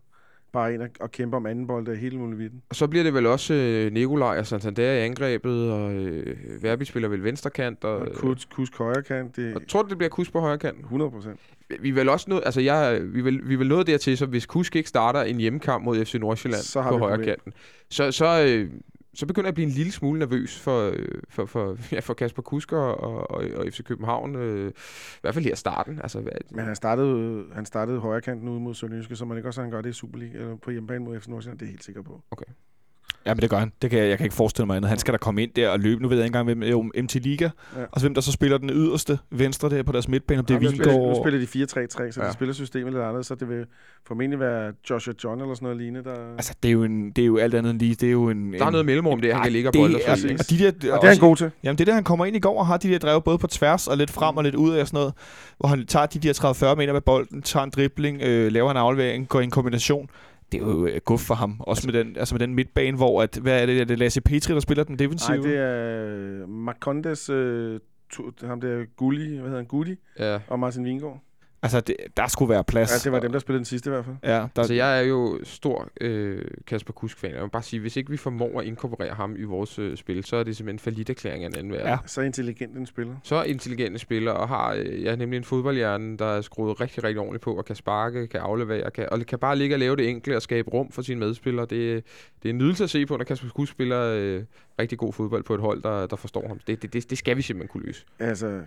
C: bare ind og, kæmpe om anden bold, der er hele muligheden.
B: Og så bliver det vel også øh, Nikolaj og Santander i angrebet, og øh, Verbi spiller vel venstrekant. Og,
C: Og Kusk, Kusk højre kant, det
B: og tror du, det bliver Kus på højre kant?
C: 100 procent.
B: Vi er vel også nået, altså jeg, vi er vel, vi er vel nået dertil, så hvis Kusk ikke starter en hjemmekamp mod FC Nordsjælland
C: Så har
B: på højre
C: problem.
B: kanten, så, så, øh, så begynder jeg at blive en lille smule nervøs for, øh, for, for, [LAUGHS] ja, for Kasper Kusk og, og, og FC København. Øh, I hvert fald her starten. Altså, hvad,
C: Men han startede, han startede højre kanten ude mod Sønderjyske, så man ikke også, han gør det i Superliga, eller på hjemmebane mod FC Nordsjælland, det er jeg helt sikker på.
D: Ja, men det gør han. Det kan jeg, jeg kan ikke forestille mig andet. Han skal da komme ind der og løbe. Nu ved jeg ikke engang, hvem jo, MT Liga.
C: Ja.
D: Og så hvem der så spiller den yderste venstre der på deres midtbane, om det er
C: Ja, spiller,
D: Vingård.
C: nu spiller de 4-3-3, så ja. De spiller systemet lidt andet, så det vil formentlig være Joshua John eller sådan noget lignende, der...
D: Altså, det er, jo en, det er jo alt andet end lige. Det er jo en,
B: der er
D: en,
B: noget mellemrum der, han kan ligge og
D: det
B: bolde
D: er,
B: og så-
D: og de der,
C: og det er han god til.
D: Jamen det er det, han kommer ind i går og har de der drev både på tværs og lidt frem og lidt ud af sådan noget, hvor han tager de der 30-40 meter med bolden, tager en dribling, øh, laver en aflevering, går i en kombination. Det er jo øh, guf for ham. Også med den, altså med den midtbane, hvor at, hvad er det, er det Lasse Petri, der spiller den
C: Nej,
D: defensive?
C: det er Marcondes, øh, to, ham der Gulli, hvad hedder han, Gulli,
B: Ja.
C: og Martin Vingård.
D: Altså, det, der skulle være plads.
C: Ja, det var dem, der spillede den sidste i hvert fald.
D: Ja, der,
B: Altså, jeg er jo stor øh, Kasper Kusk-fan. Jeg vil bare sige, hvis ikke vi formår at inkorporere ham i vores øh, spil, så er det simpelthen for erklæring af en anden verden.
D: Ja.
C: Så intelligent en spiller.
B: Så intelligente spiller, og har øh, jeg er nemlig en fodboldhjerne, der er skruet rigtig, rigtig ordentligt på, og kan sparke, kan aflevere, kan, og kan bare ligge og lave det enkle og skabe rum for sine medspillere. Det, det er en nydelse at se på, når Kasper Kusk spiller øh, rigtig god fodbold på et hold, der, der forstår ham. Det, det, det, skal vi simpelthen kunne løse.
C: Altså,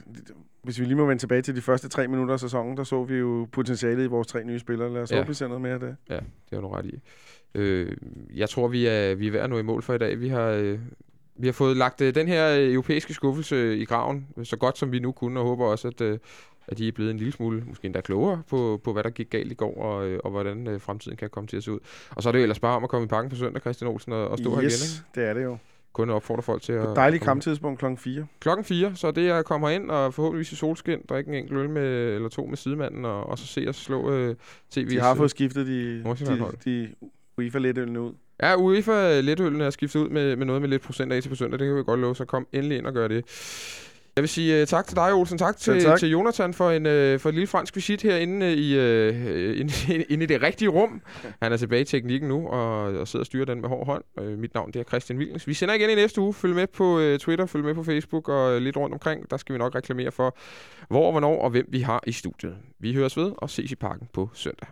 C: hvis vi lige må vende tilbage til de første tre minutter af sæsonen, der så vi jo potentialet i vores tre nye spillere. Lad os
B: Ja.
C: håbe, vi ser noget mere af det.
B: Ja, det er du ret i. Øh, jeg tror, vi er, vi er ved at nå i mål for i dag. Vi har, øh, vi har fået lagt øh, den her øh, europæiske skuffelse øh, i graven, øh, så godt som vi nu kunne, og håber også, at, øh, at de er blevet en lille smule, måske endda klogere på, på hvad der gik galt i går, og, og hvordan øh, fremtiden kan komme til at se ud. Og så er det jo ellers bare om at komme i pakken på søndag, Christian Olsen, og, og stå her igen. Ikke?
C: det er det jo.
B: Kun opfordre folk til
C: På
B: at...
C: et dejligt kamptidspunkt klokken 4.
B: Klokken 4, så det er at komme ind og forhåbentligvis i solskin, drikke en enkelt øl med, eller to med sidemanden, og, og så se os slå øh, TV's...
C: De har fået skiftet de, de, de UEFA lidt ud.
B: Ja, UEFA letøllen er skiftet ud med, med noget med lidt procent af til på søndag. Det kan vi godt love, så kom endelig ind og gør det. Jeg vil sige uh, tak til dig, Olsen. Tak til,
C: tak.
B: til Jonathan for en, uh, for en lille fransk visit herinde uh, i, [LAUGHS] uh, inde, inde i det rigtige rum. Han er tilbage i teknikken nu og, og sidder og styrer den med hård hånd. Uh, mit navn det er Christian Wilens. Vi sender igen i næste uge. Følg med på uh, Twitter, følg med på Facebook og uh, lidt rundt omkring. Der skal vi nok reklamere for, hvor hvornår og hvem vi har i studiet. Vi høres ved og ses i parken på søndag.